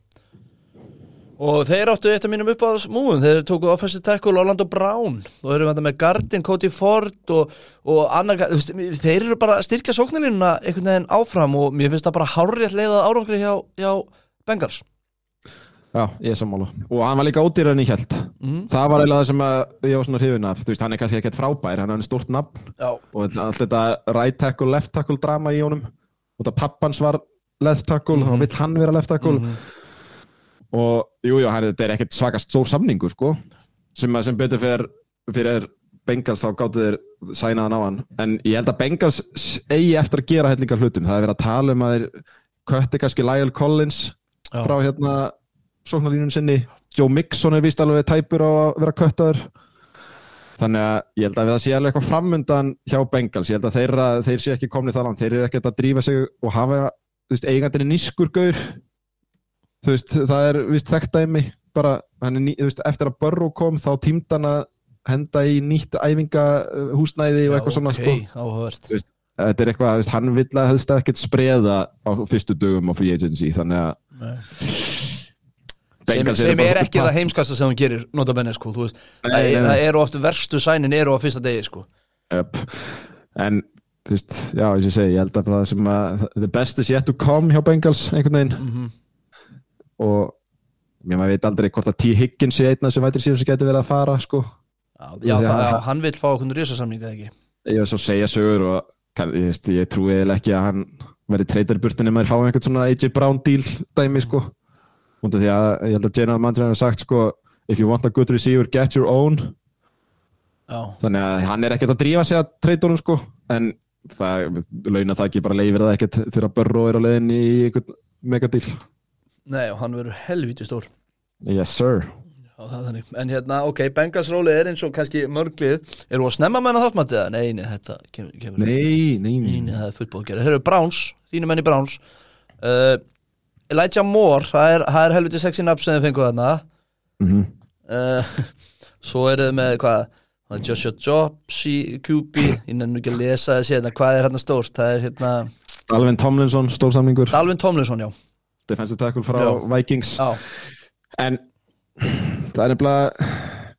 [SPEAKER 1] Og þeir áttu eitt af mínum uppáðs múum, þeir tóku offensive tackle Orlando Brown. Og þeir eru með Gardin, Cody Ford og, og annar, þeir eru bara styrkja sóknarlínuna einhvern veginn áfram og mér finnst það bara hárrétt leiða árangri hjá, hjá Bengals
[SPEAKER 2] Já, ég er sammála. Og hann var líka ódýrar en ég held
[SPEAKER 1] mm.
[SPEAKER 2] Það var eiginlega það sem ég var svona hrifin af. Þú veist, hann er kannski ekkert frábær, hann er stort nafn.
[SPEAKER 1] Já,
[SPEAKER 2] og allt þetta right tackle, left tackle drama í honum. Og þetta pappans var left tackle,
[SPEAKER 1] Mhm.
[SPEAKER 2] þá vill hann vera left tackle.
[SPEAKER 1] Mhm.
[SPEAKER 2] og jú, jú, þetta er ekkert svaka stór samningu sko, sem, sem betur fyrir, fyrir Bengals þá gáttu þeir sænaðan á hann. En ég held að Bengals eigi eftir að gera hellingar hlutum, það er verið að tala um að þeir kötti kannski Lyle Collins
[SPEAKER 1] Já.
[SPEAKER 2] frá hérna sóknarlínun sinni, Joe Mixon er vist alveg tæpur á að vera köttaður. Þannig að ég held að það sé alveg eitthvað framundan hjá Bengals, ég held að þeir, þeir sé ekki komni það langt, þeir eru ekkert að drífa sig og hafa þú veist, eigandinn er nískur gaur. Þú veist, það er vist þekkt dæmi. Bara, hann er þú veist, eftir að Burrow kom þá tímd hann að henda í nýtt æfingahúsnæði og eitthvað svona sko.
[SPEAKER 1] ok, áhugavert
[SPEAKER 2] þetta er eitthvað, þú veist, hann vill að helst ekkert spreða á fyrstu dögum á free agency, þannig að.
[SPEAKER 1] Sem, sem er ekki það heimskasta sem hún gerir nota benni sko, þú veist,
[SPEAKER 2] Nei, nei, nei.
[SPEAKER 1] það eru oft verstu sænin eru á fyrsta degi sko
[SPEAKER 2] Yep. En, þú veist, já, eins og ég segi, ég held að það sem að the best is yet to come hjá Bengals einhvern veginn
[SPEAKER 1] Mhm.
[SPEAKER 2] og ég maður veit aldrei hvort að T. Higgins sé einn af þessu vætri síðan sem getur verið að fara, sko.
[SPEAKER 1] já, já,
[SPEAKER 2] að-
[SPEAKER 1] það, já, hann vil fá okkur risasamning eða ekki
[SPEAKER 2] Ég svo að segja sögur og kann, ég, veist, ég trúi eða ekki að hann verði treytar í burtunni maður fá einhvern svona AJ Brown deal dæmi, sko. Af því að ég held að General Manager hefur sagt, sko, if you want a good receiver, get your own.
[SPEAKER 1] já,
[SPEAKER 2] Þannig að hann er ekkert að drífa sig að treytunum, sko, en það, launa það ekki bara leifir það ekkert þegar Burrow er á leiðin í einhvern megadíl.
[SPEAKER 1] nei, og hann verður helvíti stór
[SPEAKER 2] Yes, sir.
[SPEAKER 1] Já, það er. En hérna, ok, Bengals rólið er eins og kannski mörglið Eru að snemma menna þáttmættið? Nei, nei, þetta kemur, kemur
[SPEAKER 2] Nei, nei,
[SPEAKER 1] Nei,
[SPEAKER 2] nei.
[SPEAKER 1] nei, það er fullbóð að gera Þeir eru Browns, þínu menni Browns uh, Elijah Moore Það er, það er helviti sexy nafn sem þið fenguð þarna.
[SPEAKER 2] Mm
[SPEAKER 1] uh, Svo er þið með hvað? Það Joshua Jobs í QB Ég nefnir ekki að lesa þessi hérna. Hvað er hérna stórt? Það er hérna
[SPEAKER 2] Alvin Tomlinson, stórsamningur,
[SPEAKER 1] Dalvin Tomlinson, já.
[SPEAKER 2] Defensive tackle frá
[SPEAKER 1] Já.
[SPEAKER 2] Vikings.
[SPEAKER 1] Já,
[SPEAKER 2] En það er nefnilega,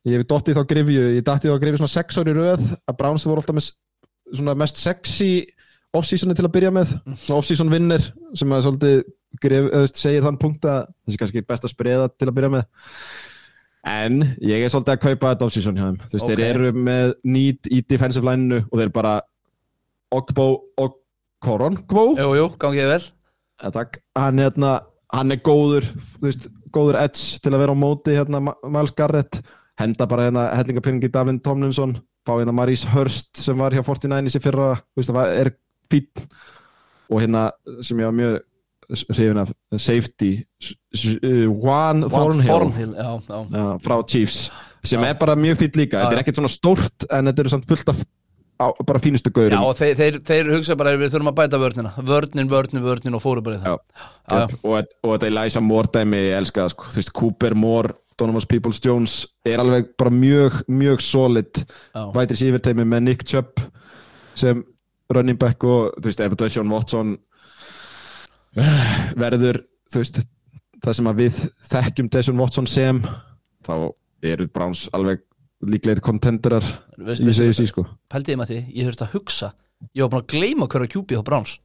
[SPEAKER 2] ég hef dottið þá grifju, ég dattið þá grifju svona sex ári röð að Browns voru alltaf með svona mest sexy off-seasoni til að byrja með, svona off-season vinnir sem að svolítið þú veist, segir þann punkt að það sé kannski best að spreða til að byrja með. En ég er svolítið að kaupa þetta off-season hjá þeim. Þú veist,
[SPEAKER 1] Ok.
[SPEAKER 2] þeir eru með need í defensive line-inu og þeir bara Ogbo og Korongbo
[SPEAKER 1] jú, jú, gangið vel
[SPEAKER 2] Ja, takk. Hann, hérna, hann er góður, þú veist, góður edge til að vera á móti hérna, Miles Garrett henda bara hérna hellingapinning í Davin Tomlinson fá hérna Maurice Hurst sem var hjá 49 í fyrra, þú veist, það var- er fín og hérna sem ég var mjög hrifin af safety S- uh, Juan Thornhill.
[SPEAKER 1] Thornhill, já, já.
[SPEAKER 2] Frá Chiefs sem
[SPEAKER 1] Já.
[SPEAKER 2] er bara mjög fín líka, þetta er ekkert svona stórt en þetta eru samt fullt af á, bara fínustu gaurum.
[SPEAKER 1] Já, og þeir, þeir, þeir hugsa bara við þurfum að bæta vörnina. Vörnin, vörnin, vörnin og fóru bara í það.
[SPEAKER 2] Og, þetta Elijah Moore dæmi ég elska það sko, þú veist Cooper Moore Donovan Peoples Jones er alveg bara mjög, mjög solid
[SPEAKER 1] Já.
[SPEAKER 2] vætri sífirteimi með Nick Chubb sem running back og þú veist, ef Deshaun Watson eh, *sighs* verður þú veist, það sem að við þekkjum Deshaun Watson sem þá eru Browns alveg líklegir kontenderar
[SPEAKER 1] Veist-
[SPEAKER 2] í þessu sko.
[SPEAKER 1] Pældi ég með því, ég þurfti að hugsa. Ég var búin að gleyma hverja kjúpi á Browns.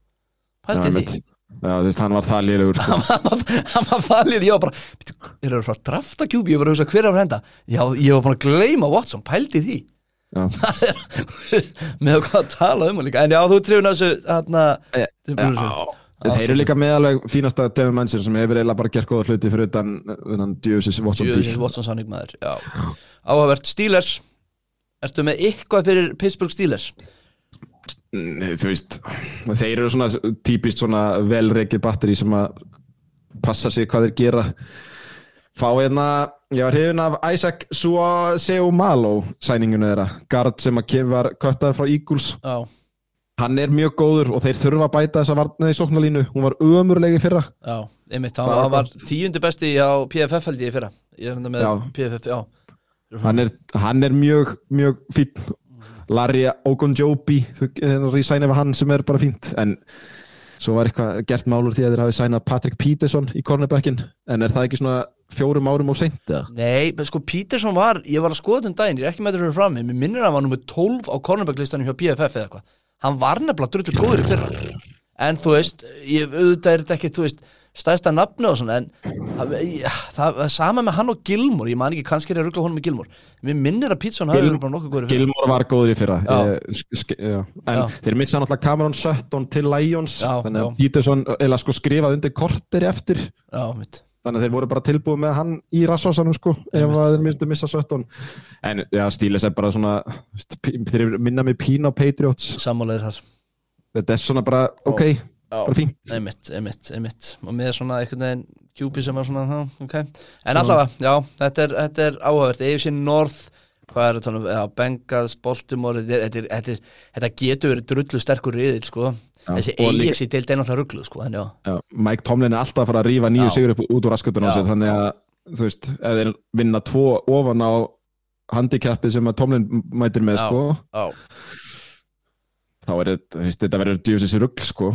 [SPEAKER 1] Pældi
[SPEAKER 2] Já,
[SPEAKER 1] því.
[SPEAKER 2] Já, þú veist, hann var það lélegur sko. *laughs*
[SPEAKER 1] Hann var- var fallir, ég var bara "Bíddu, Er það að fara að drafta kjúpi, ég var að hugsa hver er að henda? Já, ég var búin að gleyma Watson, pældi því. Það er *laughs* með hvað að tala um líka. En já, þú trefur þessu hérna,
[SPEAKER 2] Þeir eru líka með alveg fínasta Devin Manson sem hefur eiginlega bara gert góða hluti fyrir utan, utan Djöfis Watson
[SPEAKER 1] sannig maður áhugavert. Steelers. Ertu með eitthvað fyrir Pittsburgh Steelers?
[SPEAKER 2] Mm, Þú veist, þeir eru svona típist svona velreikið batteri sem að passa sig hvað þeir gera. Fá hérna, ég var hrifin af Isaac Suaseumalo sæninginu þeirra. Gard sem að kem var köttaður frá Eagles.
[SPEAKER 1] Já,
[SPEAKER 2] Hann er mjög góður og þeir þurfa að bæta þessa varnaði í sóknarlínu. Hún var ömurlegi fyrra.
[SPEAKER 1] já, einmitt Hann,
[SPEAKER 2] var
[SPEAKER 1] hann var tíundi besti á PFF held ég fyrra Ég er hérna með
[SPEAKER 2] Já.
[SPEAKER 1] PFF, já
[SPEAKER 2] hann er, hann er mjög, mjög fín Larry Ogunjobi þú sæna við hann sem er bara fínt en svo var eitthvað gert málur því að þeir hafi sænað Patrick Peterson í cornerbackin en er það ekki svona fjórum árum og seint eða?
[SPEAKER 1] Nei, sko Peterson var, ég var að skoða þenn daginn, ég er ekki með þetta fyrir frammi, mér minnir að hann var nummer 12 á cornerback-listanum hjá PFF eða eitthvað. Hann var nefnilega drullu góður í fyrra. En þú veist, ég, auðvitað er þetta ekki, þú veist, stæðsta nafni og svona, en það, það er sama með hann og Gilmore, ég man ekki, kannski er ég að ruggla honum með Gilmore. Mér minnir að Peterson hafi verið bara nokkuð góður.
[SPEAKER 2] Gilmore var góður í fyrra
[SPEAKER 1] Já.
[SPEAKER 2] eh, já. en
[SPEAKER 1] Já.
[SPEAKER 2] þeir missa náttúrulega Cameron Sutton til Lions þannig að
[SPEAKER 1] já.
[SPEAKER 2] Peterson eða sko skrifað undir korteri eftir
[SPEAKER 1] Já, mitt.
[SPEAKER 2] Þannig að þeir voru bara tilbúið með hann í rassvásanum sko, ef að þeir myndu missa Sutton en já, Stíles er bara svona þeir minna mig pín á Patriots.
[SPEAKER 1] Sammálaðir þar.
[SPEAKER 2] þetta er svona bara, ok,
[SPEAKER 1] Já.
[SPEAKER 2] bara fínt.
[SPEAKER 1] Einmitt, einmitt, einmitt. Og með svona einhvern veginn kjúpi sem var svona, ok. En allavega, já, þetta er, þetta er áhugavert. AFC North, hvað er þetta, já, Bengals, Baltimore þetta, er- þetta, er- þetta, er- getur verið drullu sterkur riðil, sko þessi AFC deild er náttúrulega ruggluð, sko
[SPEAKER 2] Mike Tomlin er alltaf að fara að rífa nýju sigur upp út úr raskutunum sér þannig að, þú veist, ef þeir vinna tvo ofan á handicapið sem að Tomlin mætir með,
[SPEAKER 1] Já.
[SPEAKER 2] sko
[SPEAKER 1] já,
[SPEAKER 2] þá er þetta, þú veist, þetta verður djúsins rugg, sko.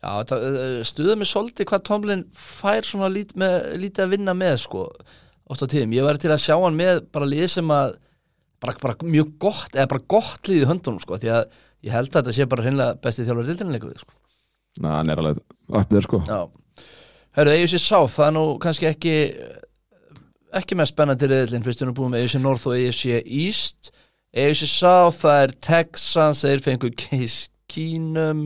[SPEAKER 1] Já stuða mig svolítið hvað Tomlin fær svona lít, með, lítið að vinna með, sko oft á tíðum, ég væri til að sjá hann með bara lið sem að bara, bara mjög gott, eða bara gott lið í höndunum, sko, því að ég held að þetta sé bara hreinlega bestið þjálfur dildinleikur, sko.
[SPEAKER 2] Na, hann er alveg þér, sko.
[SPEAKER 1] Já, hörru, AFC South, það er nú kannski ekki ekki með spennandi reyðlinn fyrst við erum búin með AFC North og AFC East. AFC South, það er Texans þeir fengur Case Keenum.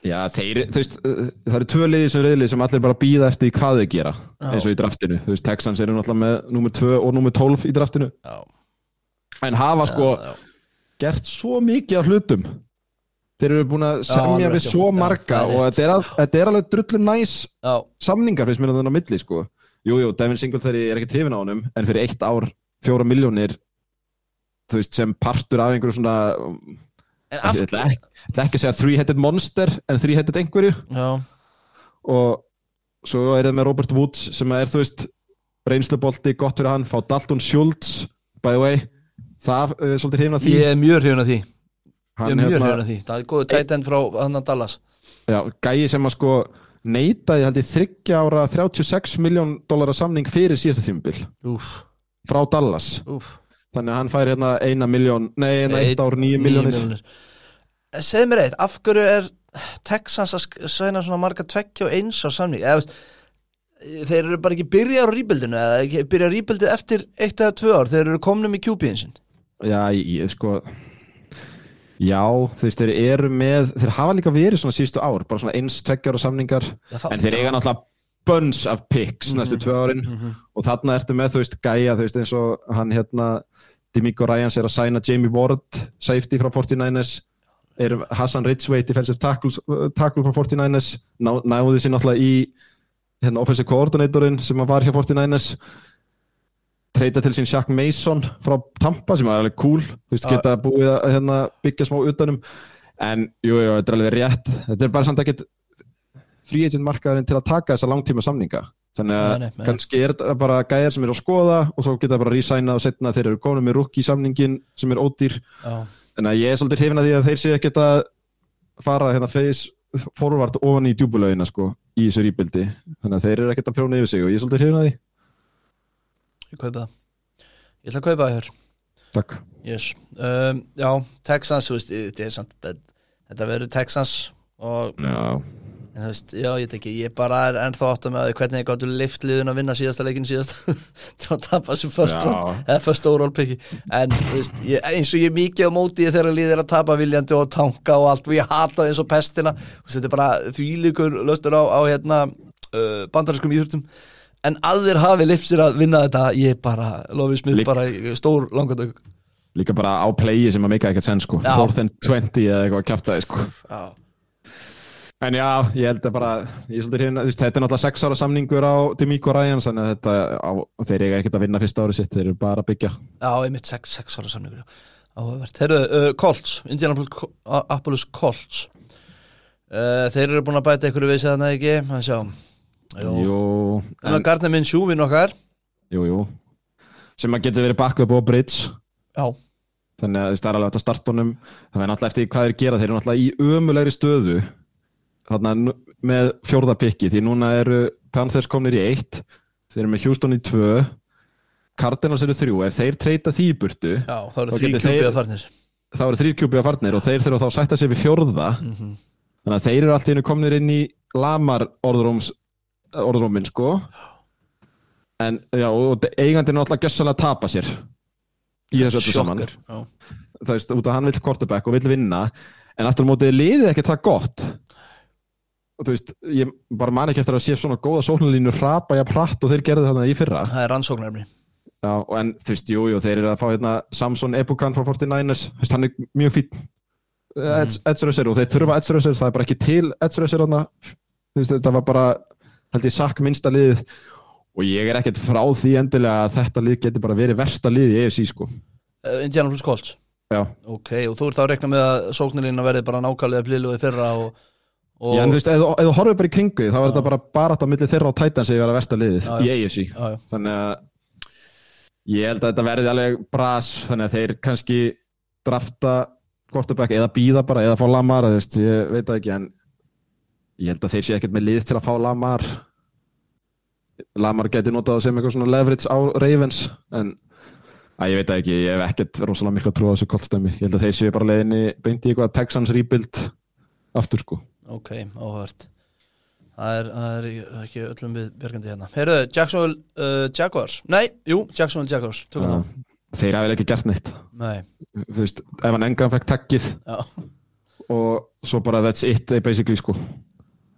[SPEAKER 2] Já, þeir, þú veist, uh, það eru tvö liði sem reyðli sem allir bara býða eftir í hvað þau gera
[SPEAKER 1] Já.
[SPEAKER 2] eins og í draftinu, þú veist, Texans eru náttúrulega með nummer 2 og nummer 12 í draftinu.
[SPEAKER 1] Já,
[SPEAKER 2] en hafa sko
[SPEAKER 1] já,
[SPEAKER 2] gert svo mikið af hlutum. Þeir eru búin að semja
[SPEAKER 1] alveg
[SPEAKER 2] við svo
[SPEAKER 1] já,
[SPEAKER 2] marga
[SPEAKER 1] það er
[SPEAKER 2] og þetta er, al- þetta er alveg drullu næs
[SPEAKER 1] já,
[SPEAKER 2] samningar finnst mér þannig á milli sko. Jújú, jú, Devin Singletary er ekki trefin á honum en fyrir eitt ár, fjóra miljónir þú veist, sem partur af einhverju svona
[SPEAKER 1] en af
[SPEAKER 2] ekki, ég ætla ekki að segja three-headed monster en three-headed einhverju.
[SPEAKER 1] Já,
[SPEAKER 2] og svo er það með Robert Woods sem er, þú veist, reynslubolti gott fyrir hann, fá Dalton Schultz by the way, það er svolítið hrifin af því.
[SPEAKER 1] Ég er mjög hrifun af því. Ég
[SPEAKER 2] Hann,
[SPEAKER 1] er mjög
[SPEAKER 2] hérna,
[SPEAKER 1] hrifun af því, það er góðu tætend frá hann að Dallas.
[SPEAKER 2] Já, gæi sem að sko neitaði held ég þryggja ára 36 miljón dólara samning fyrir síðasta tímabil.
[SPEAKER 1] Úf,
[SPEAKER 2] frá Dallas.
[SPEAKER 1] Úf
[SPEAKER 2] þannig að hann fær hérna eina miljón nei, hérna eitt ár nýju miljónir
[SPEAKER 1] Segð mér eitt, af hverju er Texans að sæna svona marga tveggja og eins á samning? Eða veist þeir eru bara ekki byrja á rýbildinu eða ekki byrja rýbildið eftir eitt eða tvö ár þeir eru komnum í QB-in sin
[SPEAKER 2] já, ég sko já, veist, þeir eru með þeir hafa líka verið svona síðustu ár bara svona eins tveggjára samningar en þeir eiga náttúrulega bunch af picks næstu tvö árin. Og þarna ertu með, þú veist, gæja þú veist, eins og hann hérna Dimiko Ryans er að sæna Jamie Ward safety frá 49ers er Hassan Ridgeway defensive tackle, frá 49ers Ná, náði sér náttúrulega í hérna offensive coordinatorinn sem var hjá 49ers treyta til sín Shaq Mason frá Tampa sem var alveg cool. Þú veist,
[SPEAKER 1] Já.
[SPEAKER 2] geta búið að hérna, byggja smá utanum. En jú, jú, þetta er alveg rétt. Þetta er bara samt ekkert free agent markaðurinn til að taka þessa langtíma samninga. Þannig að
[SPEAKER 1] Nei, nei, nei.
[SPEAKER 2] kannski er þetta bara gæjar sem eru að skoða og svo geta bara resigna og setna þeir eru komin með rookie samningin sem er ódýr.
[SPEAKER 1] Já,
[SPEAKER 2] þannig að ég er svolítið hrifin að því að þeir séu ekkert að fara hérna face forward ofan í djúbulauðina sko í þessu rýbildi þannig að þeir eru ekkert að prjóna yfir sig og ég er svolítið hrifin að því
[SPEAKER 1] ég kaupa það. Ég ætla að kaupa það hér.
[SPEAKER 2] Takk.
[SPEAKER 1] Yes. um, Já, Texans, þú veist, þetta er samt þetta verður Texans og
[SPEAKER 2] Já,
[SPEAKER 1] En veist, já, ég veit ekki, ég bara er ennþá átt að með hvernig ég gáttu liftliðun að vinna síðasta leikin síðast. *laughs* Til að tapa þessu overall picki en veist, ég, eins og ég er mikið á móti þegar liðið er að tapa viljandi og tanka og allt og ég hata það eins og pestina. Þetta er bara þvílíkur löstur á, á hérna uh, bandariskum íþjóttum en allir hafi lift sér að vinna þetta ég bara, lofið smið
[SPEAKER 2] Lík-
[SPEAKER 1] bara stór langandök
[SPEAKER 2] líka bara á playi sem að meika ekkert senn sko
[SPEAKER 1] Já.
[SPEAKER 2] Fourth and 20 eða eitthvað að kjafta sko
[SPEAKER 1] Já,
[SPEAKER 2] En já, ég held að bara, ég svolítið veist, þetta er náttúrulega sex ára samningur á Ryans, þannig að þetta, á, þeir eiga ekkert að vinna fyrsta árið sitt, þeir eru bara að byggja.
[SPEAKER 1] Já, einmitt 6, 6 ára samningur. Áhugavert. Heyrðu, uh, Colts Indianapolis Colts uh, Þeir eru búin að bæta einhverju við sig þarna ekki að sjá En að Gardner minn sjúvin okkar.
[SPEAKER 2] Jú, jú, sem að getur verið backup og bridge,
[SPEAKER 1] Já,
[SPEAKER 2] þannig að það er alveg hægt að starta honum, það er náttúrulega eftir hvað þeir gera, þeir eru náttúrulega í ömulegri stöðu, þarna nú- með fjórða pikki, því núna eru Panthers komnir í eitt, þeir eru með Houston í tvö, Cardinals eru þrjú, ef þeir treyta því í burtu,
[SPEAKER 1] já, eru
[SPEAKER 2] Þá
[SPEAKER 1] kjúpið
[SPEAKER 2] þeir-
[SPEAKER 1] að farnir.
[SPEAKER 2] þá eru þrýr kjúbi á farnir og þeir þurfa þá að sætta sig við fjórða.
[SPEAKER 1] Mhm.
[SPEAKER 2] þannig að þeir eru allt í hennu komnir inn í lamar orðrúms orðrúmin sko. En já, og eigandinn alltaf gjössalega að tapa sér í þessu öllu saman. Það veist, út af hann vill quarterback og vill vinna en aftur á mótið liðið ekkert það gott. Og þú veist, ég bara man ekki eftir að sé svona góða sóknarlínu hrapa jafn hratt og þeir gerðu þarna í fyrra.
[SPEAKER 1] Það er rannsóknarefni.
[SPEAKER 2] Já, en þú veist, jú, jú, þeir eru að fá hérna Samson Ebukan frá 49ers þú veist, hann er mjög fín mm. edge rusher og þeir þurfa rusher, það er bara ekki til rusher þarna. Þú veist, þetta var bara held ég sakk minnsta liðið. Og ég er ekkert frá því endilega að þetta lið getur bara verið versta lið í EFC sko.
[SPEAKER 1] Uh, Indianapolis Colts?
[SPEAKER 2] Já,
[SPEAKER 1] Ok, og þú ert að rekna með að sóknirinn verði bara nákvæmlega blilu í fyrra og, og
[SPEAKER 2] Já en þú veist, ef þú- horfir bara í kringu þá er þetta bara bara á milli þeirra á Titans sem ég var að versta liðið
[SPEAKER 1] Já,
[SPEAKER 2] í
[SPEAKER 1] já.
[SPEAKER 2] AFC
[SPEAKER 1] já, já.
[SPEAKER 2] þannig að ég held að þetta verði alveg bras þannig að þeir kannski drafta quarterback eða býða bara eða fá Lamar, þú veist, ég veit það ekki en ég held að þeir sé ekkert með lið til að fá Lamar. Lamar geti notað sem eitthvað svona leverage á Ravens en að ég veit ekki, ég hef ekkert rosalega miklu að trúa þessu koltstæmi, ég held að þeir séu bara leiðinni beint í eitthvað Texans rebuild aftur sko.
[SPEAKER 1] Ok, áhört. Það er, það er ekki öllum við björgandi hérna. Heyrðu, Jacksonville uh, Jaguars. Nei, jú, Jacksonville Jaguars. Það.
[SPEAKER 2] Þeir hafi ekki gert neitt.
[SPEAKER 1] Nei,
[SPEAKER 2] þú veist, ef hann engan fekk takkið
[SPEAKER 1] já,
[SPEAKER 2] og svo bara that's it basically sko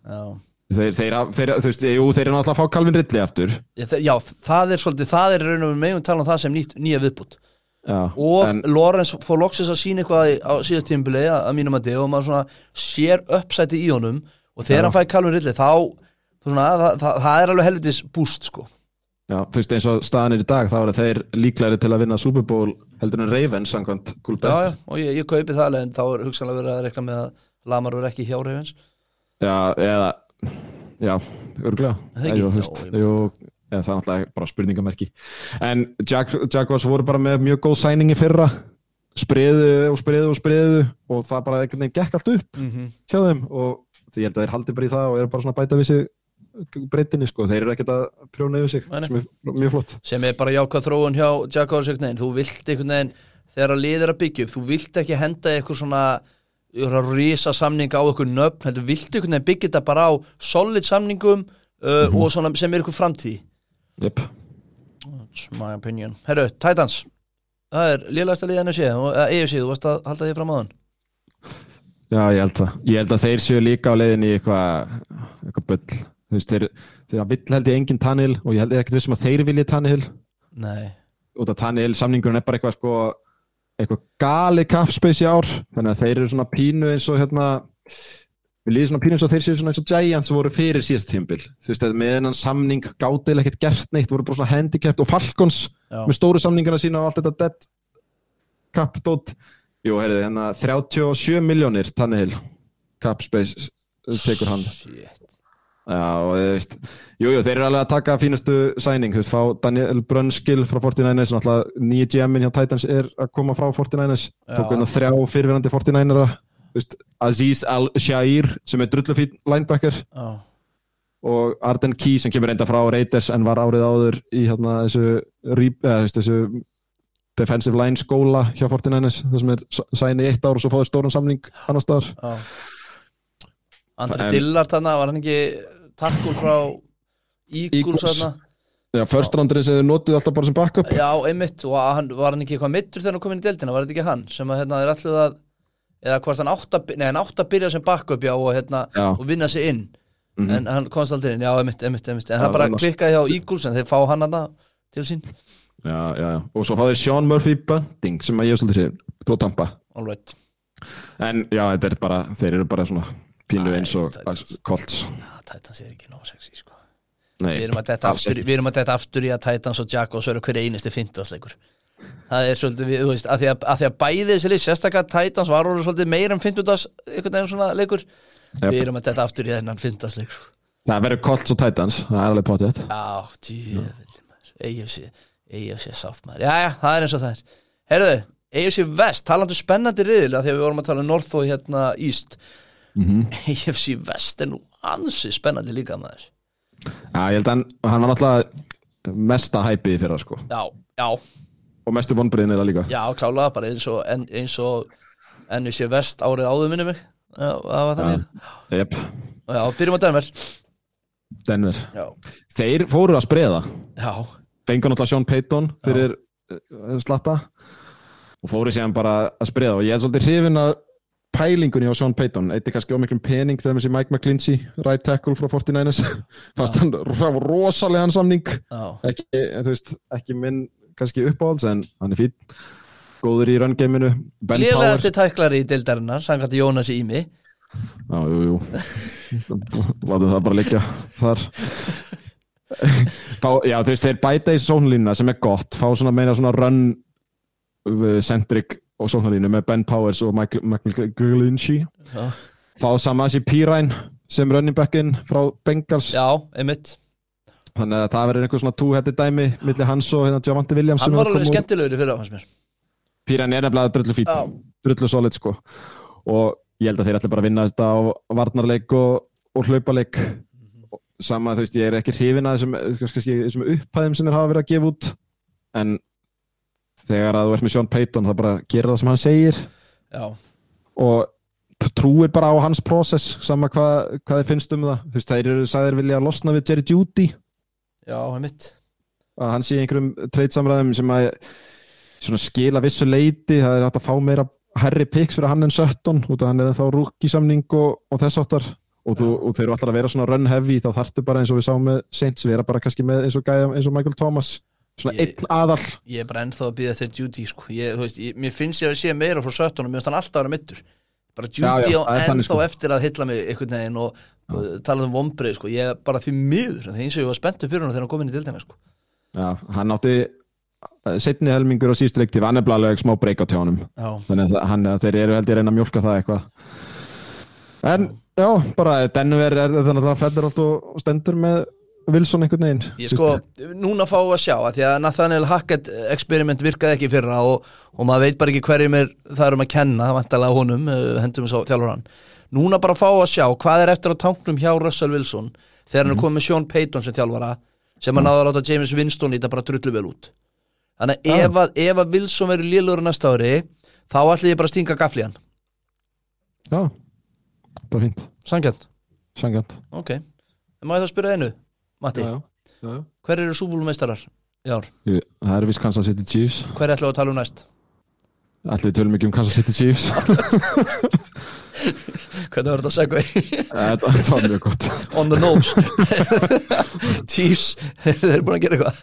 [SPEAKER 2] þeir, þeir, þeir, þeir eru náttúrulega að fá Calvin Ridley aftur.
[SPEAKER 1] Já, já, það er svolítið, það er raun og við megum tala um það sem nýtt, nýja viðbútt og
[SPEAKER 2] en,
[SPEAKER 1] Lawrence fór loksins að sína eitthvað á síðast tímbili að, að mínum að þið og maður svona sér uppsæti í honum og þegar
[SPEAKER 2] Já.
[SPEAKER 1] hann fæði Calvin Ridley þá svona, það, það, það er alveg helvitis búst sko.
[SPEAKER 2] Já, þú veist, eins og staðan er í dag þá eru þeir líklegri til að vinna Super Bowl heldur en Ravens samkvæmt cool
[SPEAKER 1] já, já, og ég, ég kaupi það en þá er hugsanlega verið að rekna með að Lamar verið ekki hjá Ravens
[SPEAKER 2] já, eða já, örgulega
[SPEAKER 1] Það
[SPEAKER 2] er náttúrulega bara spurningamerki. En Jag Jaguars voru bara með mjög góð sæning í fyrra. Spriðu og spriðu og spriðu og það bara einhvern veginn gekk allt upp
[SPEAKER 1] mm -hmm.
[SPEAKER 2] hjá þeim og því ég held að þeir haldi bara í það og eru bara svona bæta við sig breytinni sko, þeir eru ekkert að prjóna yfir sig
[SPEAKER 1] nei.
[SPEAKER 2] sem er mjög flott.
[SPEAKER 1] Sem er bara jákvæð þróun hjá einhvern veginn, þú vilt einhvern veginn þegar að lið er að byggja upp, þú vilt ekki henda eitthvað svona rísa samning á eitthvað nöfn, heldur viltu einhvern veginn byggja þetta bara á solid samningum uh,
[SPEAKER 2] Mhm.
[SPEAKER 1] og svona sem er eitthvað framtíð
[SPEAKER 2] yep.
[SPEAKER 1] That's my opinion Herru, Titans Það er liðlægsta liðan að sé og EFC, þú varst að halda því fram á þann
[SPEAKER 2] Já, ég held það. Ég held að þeir séu líka á leiðinni í eitthvað eitthva bull. Þú veist, þeir, þeir vill held ég engin Tannehill og ég held ekkert vissum að þeir vilji Tannehill
[SPEAKER 1] Nei,
[SPEAKER 2] út af Tannehill samningurinn er bara eitthvað sko eitthvað gali capspace í ár þannig að þeir eru svona pínu eins og hérna við líðum svona pínu eins og þeir séu svona eins og Giants voru fyrir síðast tímbil þú veist, með hennan samning gátil ekkert gert neitt, voru bara svona handicapped og Falcons
[SPEAKER 1] já,
[SPEAKER 2] með stóru samningana sína og allt þetta dead cap dot. Jú, heyrðu, hérna 37 miljónir Tannehill. Cap space uh, tekur hann.
[SPEAKER 1] Shit.
[SPEAKER 2] Já, og þú veist, jú, jú, þeir eru alveg að taka fínustu sæning, þú veist, fá Daniel Brunskill frá 49ers, náttúrulega nýja GM-in hjá Titans er að koma frá 49ers
[SPEAKER 1] Já.
[SPEAKER 2] tók hérna þrjá fyrirverandi 49era þú veist, Aziz Al-Shair sem er drullufín linebacker.
[SPEAKER 1] Já,
[SPEAKER 2] og Arden Key sem kemur reynda frá Raiders en var árið áður í hérna þessu, eða, veist, þessu defensive line skóla hjá 49ers það sem er sæni eitt ár og svo fáið stóran samning annar staðar.
[SPEAKER 1] Já Andri Dillard þarna, var hann ekki takkul frá Eagles þarna?
[SPEAKER 2] Já, first rounderinn sem þið notuð alltaf bara sem backup.
[SPEAKER 1] Já, einmitt, og hann, var hann ekki eitthvað mittur þegar hann kom inn í deildina, var þetta ekki hann sem að hérna er allir að eða hvort hann átt að, nei, hann átt að byrja sem backup já, og, hérna,
[SPEAKER 2] Já,
[SPEAKER 1] og vinna sig inn.
[SPEAKER 2] Mhm.
[SPEAKER 1] en hann komst aldrei inn, já, einmitt, einmitt, einmitt. En
[SPEAKER 2] Já,
[SPEAKER 1] það bara klikkaði hjá Eagles en þeir fá hann að til sín.
[SPEAKER 2] Já, já, já. Og svo fáið Sean Murphy Bunting sem að ég svolítið sér frá Tampa.
[SPEAKER 1] All right,
[SPEAKER 2] en já, þetta er bara, þeir eru bara svona pínu eins og. Colts.
[SPEAKER 1] Titans er ekki nóg sexy, sko.
[SPEAKER 2] Nei,
[SPEAKER 1] Við erum að aftur, við erum að detta aftur í að Titans og Jaguars verður hver einasti fimmtudagsleikur. Það er svolítið, við, þú veist, að því að, að því að bæði þessi lið, sérstaklega Titans var orðið svolítið meira en fimmtudags, einhvern veginn svona leikur.
[SPEAKER 2] Jep.
[SPEAKER 1] Við erum að detta aftur í þennan fimmtudagsleikur
[SPEAKER 2] Það verður Colts og Titans, það er alveg potið
[SPEAKER 1] Já, AFC, AFC South maður. Já, já, það er eins og það er. Herðu, AFC West, talandu spennandi riðil af því að við vorum að tala um North og hérna East
[SPEAKER 2] mm -hmm.
[SPEAKER 1] AFC West er nú ansi spennandi líka maður.
[SPEAKER 2] Já, ég held að hann, hann var náttúrulega mesta hæpið fyrir það sko.
[SPEAKER 1] Já, já,
[SPEAKER 2] og mestu vonbriðin er það líka.
[SPEAKER 1] Já, klálega bara eins og, en, eins og NFC West árið áður minni mig. Já, það var þannig.
[SPEAKER 2] Jep,
[SPEAKER 1] Já, byrjum á Denver.
[SPEAKER 2] Denver.
[SPEAKER 1] Já,
[SPEAKER 2] Þeir fóru að spreða.
[SPEAKER 1] Já,
[SPEAKER 2] fengur náttúrulega Sean Payton fyrir uh, slatta. Og fóru síðan bara að spreða. Og ég er svolítið hrifin að pælingunni á Sean Payton. Eitthvað kannski ómiklum pening þegar sér Mike McClinchy right tackle frá 49ers *laughs* fast hann ro- rosalegan samning.
[SPEAKER 1] Já.
[SPEAKER 2] Ekki, veist, ekki minn kannski uppáhalds en hann er fín góður í Powers.
[SPEAKER 1] Lélegasti tæklari í deildarinnar, sangat Jónas Ími.
[SPEAKER 2] Já, jú, jú. *laughs* Látum það bara liggja þar. Fá, Já, þú veist, þeir bæta í sónlínuna sem er gott. Fá svona meina svona run uh, Centric og sóknarlínu með Ben Powers og Michael, Michael Glinchi
[SPEAKER 1] Já,
[SPEAKER 2] fá Samasi Piræn sem running backinn frá Bengals.
[SPEAKER 1] Já einmitt.
[SPEAKER 2] Þannig að það verður einhver svona two-headed dæmi millir hans og hérna Javante Williams
[SPEAKER 1] Hann var alveg skemmtilegur í fyrra fannst mér.
[SPEAKER 2] Piræn er nefnilega drullu fín
[SPEAKER 1] Já,
[SPEAKER 2] drullu solid sko. Og ég held að þeir ætla bara að vinna þetta á varnarleik og, og hlaupaleik. Sama þú veist ég er ekki hrifin að þessum, þessum upphæðum sem þeir hafa verið að gefa út. En þegar að þú ert með Sean Payton það bara gera það sem hann segir.
[SPEAKER 1] Já,
[SPEAKER 2] og trúir bara á hans process sama hvað, hvað þið finnst um það. Þú veist þeir eru sagðir vilja að losna við Jerry Judy.
[SPEAKER 1] Já einmitt.
[SPEAKER 2] Að hann sé einhverjum treytsamræðum sem að svona skila vissu leiti það er hægt að fá meira herri picks fyrir hann en Sutton út af hann er þá rúki samning og, og þess áttar og, þú, og þeir eru alltaf að vera svona run heavy þá þarftu bara eins og við sáum með Saints vera bara kannski með eins og gæja eins og Michael Thomas svona
[SPEAKER 1] Ég-
[SPEAKER 2] einn aðal
[SPEAKER 1] Ég er bara ennþá að býða þeir Judy sko. ég, veist, ég, Mér finnst ég að sé meira frá 17 og mér finnst hann alltaf að vera mittur bara
[SPEAKER 2] Já, já,
[SPEAKER 1] Judy á ennþá
[SPEAKER 2] sko.
[SPEAKER 1] eftir að hylla mig einhvern veginn og, og tala um vombrið sko. ég er bara því miður það er eins og ég var spenntur fyrir hann þegar hann kom inn í dildina sko.
[SPEAKER 2] Já, hann átti setni helmingur á síðustu leikti var nefnilega smá breyk á tjónum
[SPEAKER 1] Já,
[SPEAKER 2] þannig að, hann, að þeir eru held ég að reyna að mjólka það eitthvað en já, bara Denver er þannig að það fellur allt og stendur með Wilson einhvern veginn
[SPEAKER 1] ég sko, núna fáum við að sjá að því að Nathaniel Hackett experiment virkaði ekki fyrra og, og maður veit bara ekki hverjum er það er um að kenna, vantalega honum eh, hendum við svo þjálfur núna bara fáum við að sjá hvað er eftir á tanknum hjá Russell Wilson þegar hann er komið með Sean Payton sem þjálfara sem hann náði að láta James Winston í þetta bara drullu vel út. Þannig að
[SPEAKER 2] Já.
[SPEAKER 1] ef, að, ef að Wilson verður lélur næsta ári þá ætla ég bara að stinga gafli hann.
[SPEAKER 2] Já, bara fínt,
[SPEAKER 1] Sangjant, ok. Má ég þá spyrja einu, Matti,
[SPEAKER 2] já, já.
[SPEAKER 1] hver eru súbúlumeistarar í ár?
[SPEAKER 2] Það er vist Kansas City Chiefs.
[SPEAKER 1] Hver ætla að tala um næst?
[SPEAKER 2] allir við tölum ekki um Kansas City Chiefs. *laughs*
[SPEAKER 1] Hvernig var þetta að segja
[SPEAKER 2] þetta þetta var mjög gott.
[SPEAKER 1] On the nose. *laughs* Chiefs, *laughs* þeir eru búin að gera eitthvað.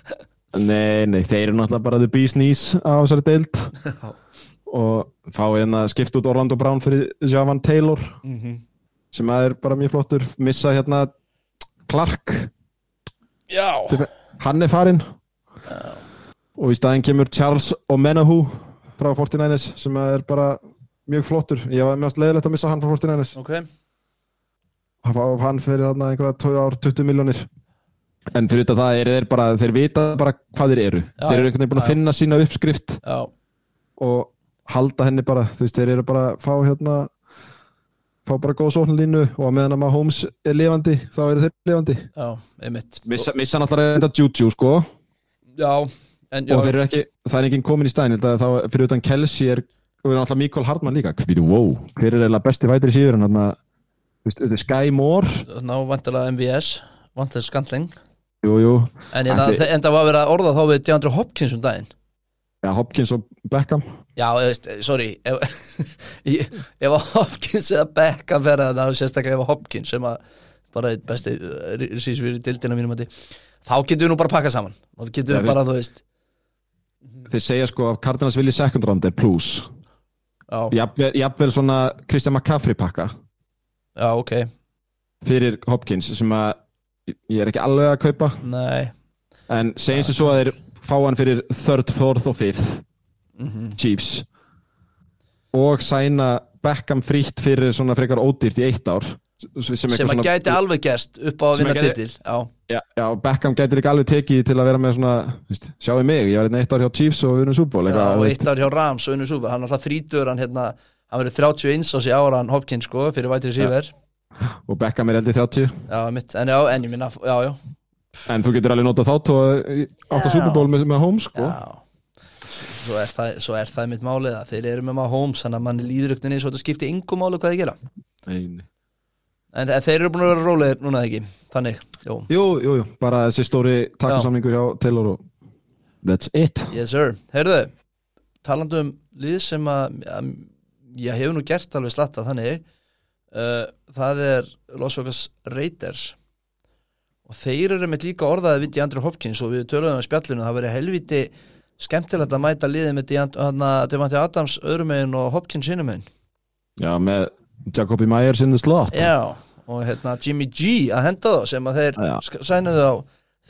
[SPEAKER 2] Nei, nei, þeir eru náttúrulega bara the bee's knees á þessari deild. Og fá hérna skipt út Orlando Brown fyrir Javan Taylor sem að er bara mjög flottur. Missa hérna Clark
[SPEAKER 1] Já,
[SPEAKER 2] hann er farinn. Og í staðinn kemur Charles Omenahu frá 49ers sem er bara mjög flottur. Ég var mjög leðilegt að missa hann frá 49ers
[SPEAKER 1] ok.
[SPEAKER 2] Hann fyrir þarna einhverja 2 ár 20 miljónir en fyrir þetta það er þeir bara þeir vita bara hvað þeir eru.
[SPEAKER 1] Já,
[SPEAKER 2] þeir eru einhvern veginn búin að finna sína uppskrift
[SPEAKER 1] Já,
[SPEAKER 2] og halda henni bara. Þú veist þeir eru bara að fá hérna fá bara góð sóknlínu og að meðan að maður Holmes er lifandi þá eru þeir lifandi.
[SPEAKER 1] Já, einmitt.
[SPEAKER 2] Missa, missa náttúrulega reynda Juju sko.
[SPEAKER 1] Já, en já,
[SPEAKER 2] og þeir eru ekki, það er enginn komin í stæðin þá fyrir utan Kelsey er og er náttúrulega Mikael Hartmann líka. Hvítu, wow, hver er eiginlega besti vætri síður en þarna þetta er Sky Moore.
[SPEAKER 1] Ná vantilega MVS Vantilega skandling
[SPEAKER 2] jú, jú,
[SPEAKER 1] En, en, en það var verið að orða þá við DeAndre Hopkins um daginn
[SPEAKER 2] ja, Hopkins og Beckham?
[SPEAKER 1] Já, veist, sorry ef, *laughs* ég- ef Hopkins eða Beckham ferða það sérstaklega ef Hopkins sem að bara einn besti sísvýri dildina mínum að þá getum við nú bara að pakka saman. Þá getum
[SPEAKER 2] Já,
[SPEAKER 1] við bara, þú veist.
[SPEAKER 2] Þeir segja sko að Cardinals vilji second round er plus.
[SPEAKER 1] Já,
[SPEAKER 2] jafnvel svona Christian McCaffrey pakka.
[SPEAKER 1] Já, ok.
[SPEAKER 2] Fyrir Hopkins sem að ég er ekki alveg að kaupa.
[SPEAKER 1] Nei,
[SPEAKER 2] en segjum sem svo að þeir fá hann fyrir third, fourth og fifth
[SPEAKER 1] mhm,
[SPEAKER 2] Chiefs. Og sæna Beckham frítt fyrir svona frekar ódýrt í eitt ár sem,
[SPEAKER 1] sem að
[SPEAKER 2] svona-
[SPEAKER 1] gæti alveg gerst upp á að vinna
[SPEAKER 2] gæti-
[SPEAKER 1] titil Já,
[SPEAKER 2] já, já, Beckham gæti líka alveg tekið til að vera með svona veist, sjáu mig, ég var einn eitt ár hjá Chiefs og
[SPEAKER 1] já
[SPEAKER 2] eitthvað,
[SPEAKER 1] og eitt ár hjá Rams og unnur Súber, hann er alltaf þrítur hann hérna, hann verður 31 á sig ára hann Hopkins sko, fyrir vætri síver
[SPEAKER 2] og Beckham er eldið 30
[SPEAKER 1] Já, mitt, en já, en ég minna, já, já
[SPEAKER 2] en þú getur alveg notað þá og átt að
[SPEAKER 1] Já.
[SPEAKER 2] Super Bowl með, með Holmes sko.
[SPEAKER 1] Já. Svo er, það, svo er það mitt málið að þeir eru með maður Holmes þannig að mann líður ykkur eins og þetta skipti yngum máli hvað þeir gera.
[SPEAKER 2] Nei, nei.
[SPEAKER 1] en, en þeir eru búin að vera rólegir núna ekki? Þannig, jú,
[SPEAKER 2] Jú, jú, jú, bara þessi stóri takkasamningur hjá Taylor og that's it.
[SPEAKER 1] Yes sir. Heyrðu, talandi um lið sem að, að ég hefur nú gert alveg slatta þannig uh, það er Los Vegas Raiders og þeir eru með líka orðaði við Deandre Hopkins og við töluðum um spjallinu það verið helviti skemmtilegt að mæta liðið með Devante Adams öðrum megin og Hopkins hinum megin.
[SPEAKER 2] Já, með Jacobi Myers in the slot.
[SPEAKER 1] Já, og hérna Jimmy G að henda þá sem að þeir sk- sænuðu á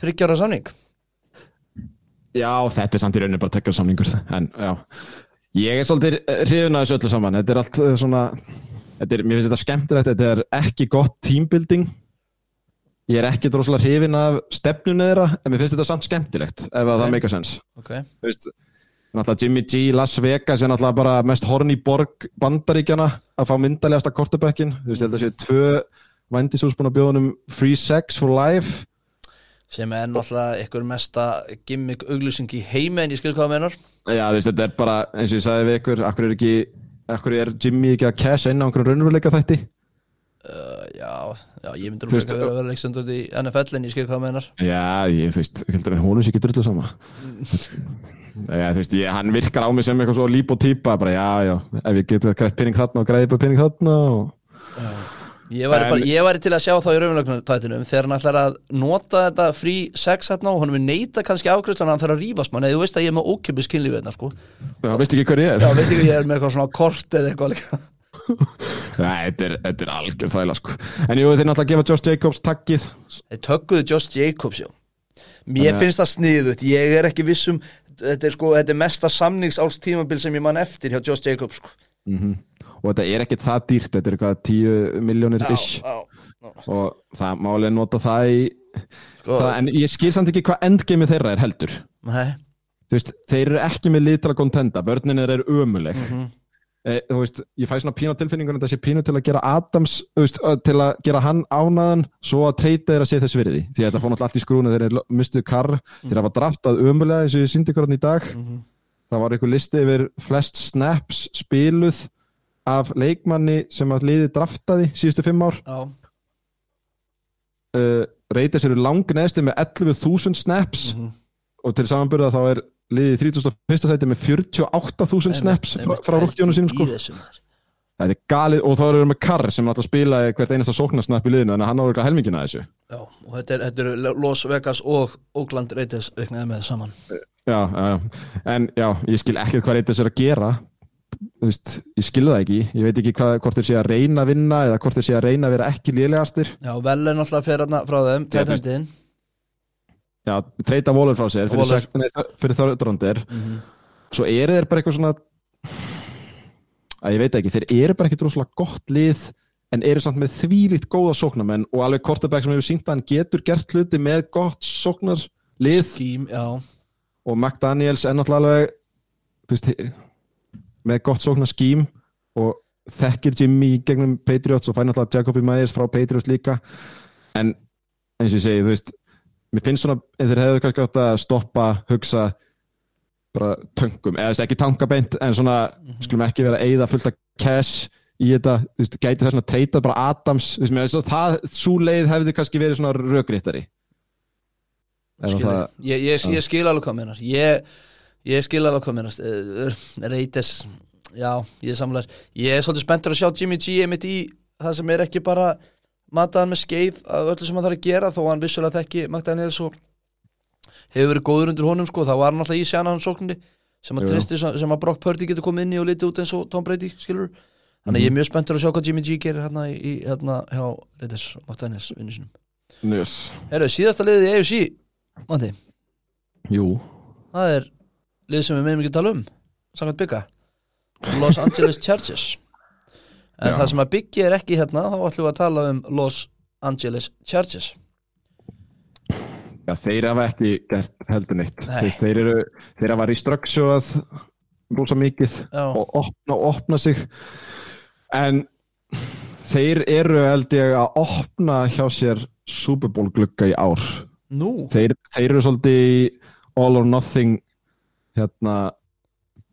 [SPEAKER 1] þryggjára samning.
[SPEAKER 2] Já, þetta er samt í rauninu bara tekjað samningur *laughs* en já, ég er svolítið hrifin að þessu öllu saman, þetta er allt uh, svona þetta er, mér finnst þetta skemmtilegt þetta er ekki gott teambuilding ég er ekki droslega hrifin af stefnunni þeirra, en mér finnst þetta samt skemmtilegt ef að
[SPEAKER 1] Ok.
[SPEAKER 2] það meika sens
[SPEAKER 1] Ok,
[SPEAKER 2] Þú veist, náttúrulega Jimmy G, Las Vegas er náttúrulega bara mest horny borg bandaríkjana að fá myndalegasta kortebekkin þú veist, ég held að séu tvö vændisús búin að bjóða um free sex for life.
[SPEAKER 1] Sem er náttúrulega ykkur mesta gimmick auglýsing í heimi en ég skil hvað það menar
[SPEAKER 2] Já, þú veist, þetta er bara, eins og ég sagði við ykkur, akkur er ekki, akkur er Jimmy ekki að casha inn á einhverjum raunveruleika þætti?
[SPEAKER 1] Uh, Já, já, ég myndur að vera að leikstöndur í NFL en ég skil hvað það menar
[SPEAKER 2] Já, ég, þú veist, heldur en honum sé ekki drullu sama. Já, þú veist, ég, hann virkar á mig sem eitthvað svo líp og típa, bara já, já, ef ég get greitt pening þarna og greiði bara pening þarna og...
[SPEAKER 1] Ég væri,
[SPEAKER 2] En-
[SPEAKER 1] bara, til að sjá þá í raunverulegnum þegar hann ætlar að nota þetta frí sex hérna og hann vil neita kannski afgriðslan hann þarf að rífast mann eða þú veist að ég er með ókipis kynlífið hérna sko
[SPEAKER 2] Já, veist ekki hver ég er?
[SPEAKER 1] Já, veist ekki ég er
[SPEAKER 2] Nei, þetta er, þetta er algjör þvæla, sko. En jú, þeir náttúrulega gefa Josh Jacobs takkið.
[SPEAKER 1] Þeir tökkuðu Josh Jacobs, já Mér
[SPEAKER 2] Þannig
[SPEAKER 1] finnst það sniðut, ég er ekki vissum Þetta er sko, þetta er mesta samningsáls tímabil sem ég man eftir hjá Josh Jacobs sko.
[SPEAKER 2] Mm Og þetta er ekkert það dýrt, þetta er eitthvað 10 miljónir
[SPEAKER 1] Já,
[SPEAKER 2] ish.
[SPEAKER 1] já,
[SPEAKER 2] Og það málega nota það í...
[SPEAKER 1] sko,
[SPEAKER 2] Það, en ég skil samt ekki hvað endgame þeirra er heldur.
[SPEAKER 1] Nei,
[SPEAKER 2] Þú veist, þeir eru ekki með til að kontenda, börnin eru ömuleg.
[SPEAKER 1] mhm.
[SPEAKER 2] Eh, þú veist, ég fæ svona pínu á tilfinningunum sé pínu til að gera Adams veist, til að gera hann ánaðan svo að treyta þeir að sé þess virði. Því að þetta fór náttúrulega allt í skrúnu þeir lo- mistuðu karr þeir hafa draftað ömulega eins og ég ykkur hann í dag.
[SPEAKER 1] Mhm.
[SPEAKER 2] það var einhver listi yfir flest snaps spiluð af leikmanni sem að liði draftaði síðustu fimm ár.
[SPEAKER 1] Já,
[SPEAKER 2] uh, reytis eru langneðsti með 11.000 snaps.
[SPEAKER 1] Mhm.
[SPEAKER 2] Og til samanburða þá er liðið í 31. sæti með 48.000 snaps frá, frá rúkjónu sínum sko. Það er galið og þá erum við með Karr sem alltaf spila hvert einasta sóknarsnapp í liðinu en hann á eitthvað helmingina af þessu.
[SPEAKER 1] Já, og þetta er, þetta er Los Vegas og Oakland Raiders reiknaði með saman
[SPEAKER 2] Já, já. En já, ég skil ekkert hvað reyndis er að gera. Veist, ég skil það ekki. Ég veit ekki hvað, hvort þeir sé að reyna að vinna eða hvort þeir sé að reyna að vera ekki lélegastir.
[SPEAKER 1] Já, vel er náttúrulega fyrir þarna frá þeim Tætendin
[SPEAKER 2] Já, treyta volur frá sér fyrir,
[SPEAKER 1] Waller.
[SPEAKER 2] nei, fyrir þörðrandir.
[SPEAKER 1] Mhm.
[SPEAKER 2] Svo eru þeir bara eitthvað svona að ég veit ekki, þeir eru bara ekki droslega gott lið en eru samt með þvílíkt góða sóknarmenn og alveg Kortebæk sem hefur sínt að hann getur gert hluti með gott sóknarlið
[SPEAKER 1] Skím, já
[SPEAKER 2] og McDaniels náttúrulega alveg þú veist, með gott sóknarskím og þekkir Jimmy gegnum Patriots og fær náttúrulega Jacobi Myers frá Patriots líka en eins og ég segi, þú veist mér finnst svona, ef þeir hefðu kannski átt að stoppa, hugsa bara töngum, eða þú veist, ekki tankabeint en svona, skulum ekki vera að eyða fullt af cash í þetta. Þú veist, gæti þess að treyta bara Adams. Þú veist, mér finnst að það, svo leið hefði kannski verið svona það,
[SPEAKER 1] ég, ég, ég skil alveg hvað minnar ég, ég skil alveg hvað minnar Raiders já, ég samlar ég er svolítið spenntur að sjá Jimmy G einmitt í það sem er ekki bara mataðan með skeið að öllu sem hann þarf að gera þó hann vissulega þekki McDaniels og hefur verið góður undir honum sko, þá var hann alltaf í sjana hann sókninni sem að, tristi, sem að Brock Purdy getur komið inn í og litið út eins og Tom Brady skilur þannig að ég er mjög spenntur að sjá hvað Jimmy G gerir hérna, í, hérna hjá og McDaniels vinnu sinum
[SPEAKER 2] njus,
[SPEAKER 1] Herru, síðasta liðið í AFC Mati,
[SPEAKER 2] jú.
[SPEAKER 1] Það er lið sem við meðum ekki tala um samkvæmt bygga Los Angeles Chargers en
[SPEAKER 2] Já.
[SPEAKER 1] það sem að byggja er ekki hérna þá ætlum við að tala um Los Angeles Chargers.
[SPEAKER 2] Já, þeir hafa ekki gert heldur neitt.
[SPEAKER 1] Nei.
[SPEAKER 2] þeir, þeir, eru, þeir hafa restructurað rosa mikið
[SPEAKER 1] Já,
[SPEAKER 2] og opna opna sig. En þeir eru held ég að opna hjá sér Super Bowl glugga í ár. Þeir, þeir eru svolítið all or nothing hérna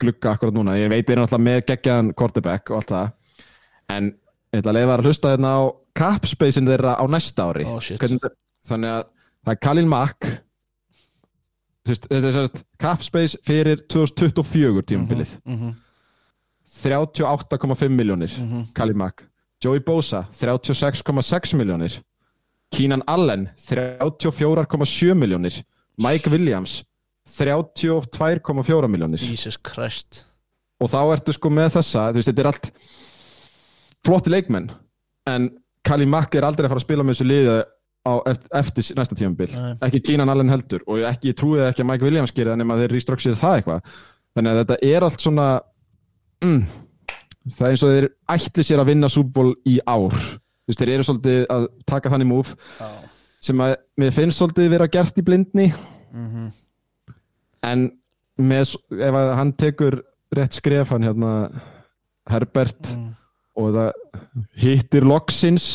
[SPEAKER 2] glugga akkurat núna, ég veit þeir eru náttúrulega með geggjaðan quarterback og allt það en ég ætla að leiða að hlusta hérna á capspacin þeirra á næsta ári.
[SPEAKER 1] Oh.
[SPEAKER 2] Hvernig, þannig að það er Khalil Mack. Þetta er sérst capspace fyrir 2024 tímabilið.
[SPEAKER 1] Mhm,
[SPEAKER 2] 38,5 miljónir
[SPEAKER 1] mhm.
[SPEAKER 2] Khalil Mack. Joey Bosa 36,6 miljónir Keenan Allen 34,7 miljónir Mike Williams 32,4 miljónir
[SPEAKER 1] Jesus Christ.
[SPEAKER 2] Og þá ertu sko með þessa þú veist, þetta er allt flotti leikmenn en Khalil Mack er aldrei að fara að spila með þessu liði á, eftir, eftir næsta tímabil
[SPEAKER 1] Nei.
[SPEAKER 2] ekki Keenan Allen heldur og ekki, ég trúið ekki að Mike Williams gerir það nema þeir restructure það eitthvað þannig að þetta er allt svona mm, það er eins og þeir ætli sér að vinna Bowl í ár þú veist, þeir eru svolítið að taka þannig múf
[SPEAKER 1] Já.
[SPEAKER 2] sem að mér finnst svolítið vera gert í blindni
[SPEAKER 1] Mhm.
[SPEAKER 2] en með, ef að hann tekur rétt skref hann hérna Herbert
[SPEAKER 1] Mm.
[SPEAKER 2] Og það hittir loksins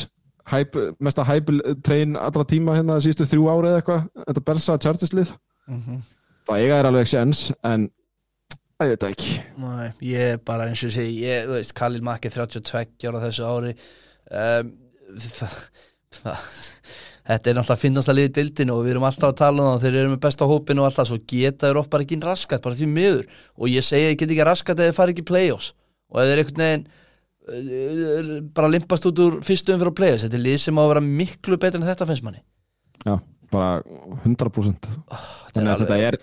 [SPEAKER 2] hæp, mesta hæpiltrein allra tíma hérna síðustu þrjú ári eða eitthvað. Þetta Bersa Chargerslið
[SPEAKER 1] Mhm.
[SPEAKER 2] það eiga er alveg séns en ég veit það ekki.
[SPEAKER 1] Nei, ég er bara eins og ég segi ég, þú veist, Khalil Mack er 32 ára þessu ári. Um, *laughs* það, það, þetta er náttúrulega að finnast að liði dildinu og við erum alltaf að tala um það og þeir eru með besta hópinu og alltaf svo geta þeir oft bara ekki raskat, bara því miður. Og ég segi að þeir geta ekki raskat eða þeir fara ekki play-offs. Og ef þeir einhvern veginn bara limpast út úr fyrstu umfyrir á play-offs, þetta er lið sem á að vera miklu betur en þetta finnst manni.
[SPEAKER 2] Já, bara 100% Þannig að þetta er-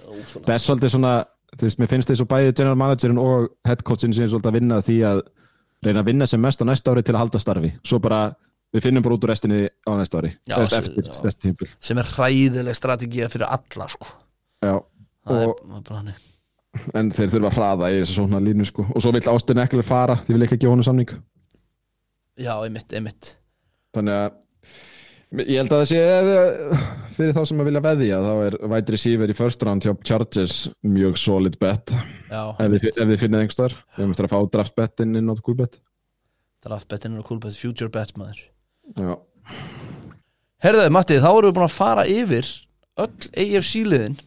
[SPEAKER 2] það er svolítið svona þú veist, mér finnst þess að bæði general managerin og head coachin sem er svolítið að vinna því að reyna að vinna sem mest á næsta ári til að halda starfi. Svo bara, við finnum bara út úr restinni á næsta ári.
[SPEAKER 1] Já,
[SPEAKER 2] eftir þessi tímpil
[SPEAKER 1] sem er hræðileg strategía fyrir alla sko.
[SPEAKER 2] já,
[SPEAKER 1] það
[SPEAKER 2] Og-
[SPEAKER 1] er
[SPEAKER 2] en þeir þurfa að hraða í þessu svona línu sko. og svo vill Ástin ekki fara, því vil ekki gefa honum samning.
[SPEAKER 1] Já, einmitt, einmitt.
[SPEAKER 2] Þannig að ég held að það sé ef, fyrir þá sem að vilja veðja þá er wide receiver í first round hjá Chargers mjög solid bet.
[SPEAKER 1] Já,
[SPEAKER 2] ef þið, ef þið finnið einhverstar við höfum eftir að fá draft betin inn á cool bet.
[SPEAKER 1] Draftbettin er cool bet, future bet maður.
[SPEAKER 2] Já,
[SPEAKER 1] Herðu, Matti, þá erum við búin að fara yfir öll AFC-liðin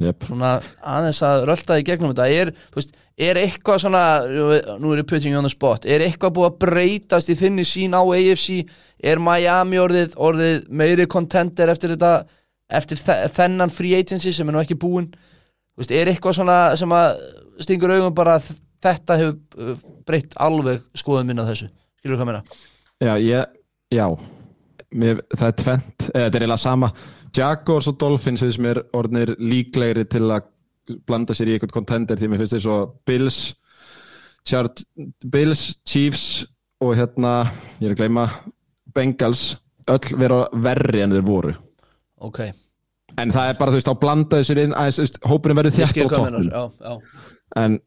[SPEAKER 2] yep.
[SPEAKER 1] svona aðeins að rölda í gegnum þetta. Er, veist, er eitthvað svona nú er ég putting on the spot er eitthvað búið að breytast í þinni sín á AFC er Miami orðið, orðið meiri contender eftir þetta eftir þe þennan free agency sem er nú ekki búinn? Þú veist, er eitthvað svona sem að stingur augum bara að þetta hefur uh, breytt alveg skoðum minna þessu? Skilur þú hvað meina?
[SPEAKER 2] já, ég, já. Mér, það er tvent, eða þetta er eiginlega sama Jaguars og Dolphins finnst mér orðnir líklegri til að blanda sér í eitthvað contender því mér finnst þess að Bills Chart, Bills, Chiefs og hérna, ég er að gleyma Bengals, öll vera verri en þeir voru.
[SPEAKER 1] Ok,
[SPEAKER 2] en það er bara þú veist, þá blanda þessir inn hópurinn verður á
[SPEAKER 1] meinar Já, já,
[SPEAKER 2] en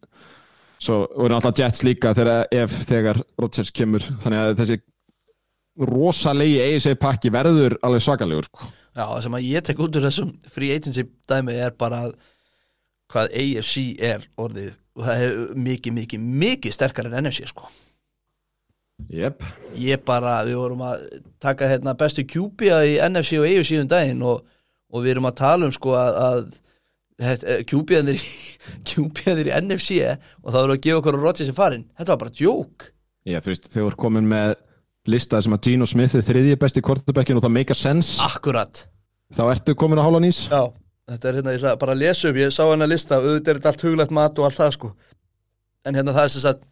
[SPEAKER 2] svo voru náttúrulega Jets líka þegar, ef þegar Rodgers kemur. Þannig að þessi rosalegi EIC pakki verður alveg svakalegur sko.
[SPEAKER 1] Já, það sem að ég tek út úr þessum free agency dæmi er bara að hvað AFC er orðið og það er mikið, mikið, mikið sterkar en NFC sko.
[SPEAKER 2] yep.
[SPEAKER 1] Ég bara, við vorum að taka hérna bestu QB-a í NFC og AFC um daginn og, og við erum að tala um sko að, að QB-anir í, *laughs* QB-anir í NFC og það voru að gefa okkur að Rodgers í farin Þetta var bara djók
[SPEAKER 2] Já, þú veist, þau voru komin með lista sem að Gino Smith er þriðji besti quarterbackin og það make a sense.
[SPEAKER 1] Akkurat.
[SPEAKER 2] Þá ertu komin að hála nýs
[SPEAKER 1] Já, þetta er hérna, ég ætla bara að lesa upp, ég sá hennar lista, auðvitað er þetta allt huglegt mat og allt það sko. En hérna það er sem sagt,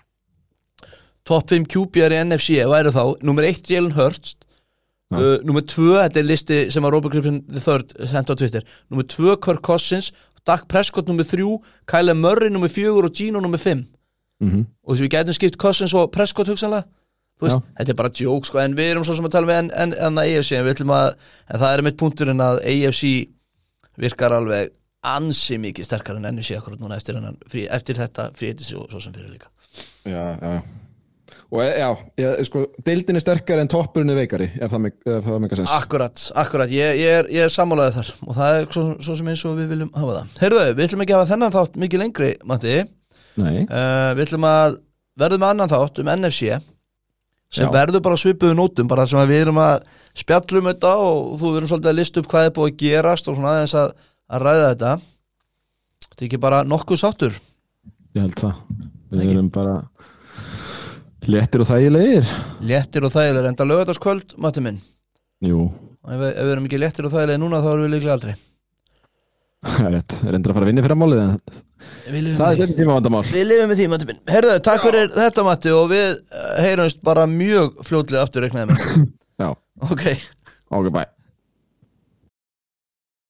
[SPEAKER 1] top 5 QB-ar í NFC væru þá, nummer 1 Jalen Hurts, uh, nummer 2, þetta er listi sem að Robert Griffin III senda á Twitter, nummer 2 Kirk Cousins, Dak Prescott nummer 3, Kyler Murray nummer 4 og Gino nummer 5.
[SPEAKER 2] mm
[SPEAKER 1] Og þess að við gætum skipt Cousins og Prescott hugsanlega, veist, þetta er bara joke sko, en við erum svo sem að tala með en, en, en AFC, en að, en það er mitt punkturinn að AFC virkar alveg ansi mikið sterkar en NFC akkurat núna eftir, hennan, frí, eftir þetta fríetis og svo sem fyrir líka.
[SPEAKER 2] Já, já. Og e- já, já, sko, deildin er sterkari en toppurinn er veikari ef það make- ef það make a sense
[SPEAKER 1] Akkurat, akkurat, ég, ég er, er sammálaðið þar og það er svo, svo sem eins og við viljum hafa það. Heyrðu, við ætlum ekki að hafa þennan þátt mikið lengri, Matti. Uh, Við ætlum að verðum með annan þátt um NFC sem
[SPEAKER 2] Já.
[SPEAKER 1] verður bara svipuðu nótum bara sem við erum að spjallum þetta og þú verum svolítið að lista upp hvað er búið að gerast og svona aðeins að, að ræða þetta. Þetta er ekki bara nokkuð sáttur?
[SPEAKER 2] Ég held það. Við
[SPEAKER 1] Ekki.
[SPEAKER 2] erum bara léttir og þægilegir.
[SPEAKER 1] Léttir og þægilegir, enda lögataskvöld, Matti minn.
[SPEAKER 2] Jú,
[SPEAKER 1] ef, ef við erum ekki léttir og þægilegir núna þá erum við líklega aldrei
[SPEAKER 2] það *laughs* er rétt Reyndir að fara að vinna fyrir að málið en
[SPEAKER 1] Við lifum
[SPEAKER 2] það er þetta tíma vandamál
[SPEAKER 1] Við lifum með því, Matti minn. Herðu, takk fyrir þetta, Matti og við eh, heyrumst bara mjög fljótlega aftur reiknaði með. *laughs*
[SPEAKER 2] Já,
[SPEAKER 1] Ok.
[SPEAKER 2] Ok, bye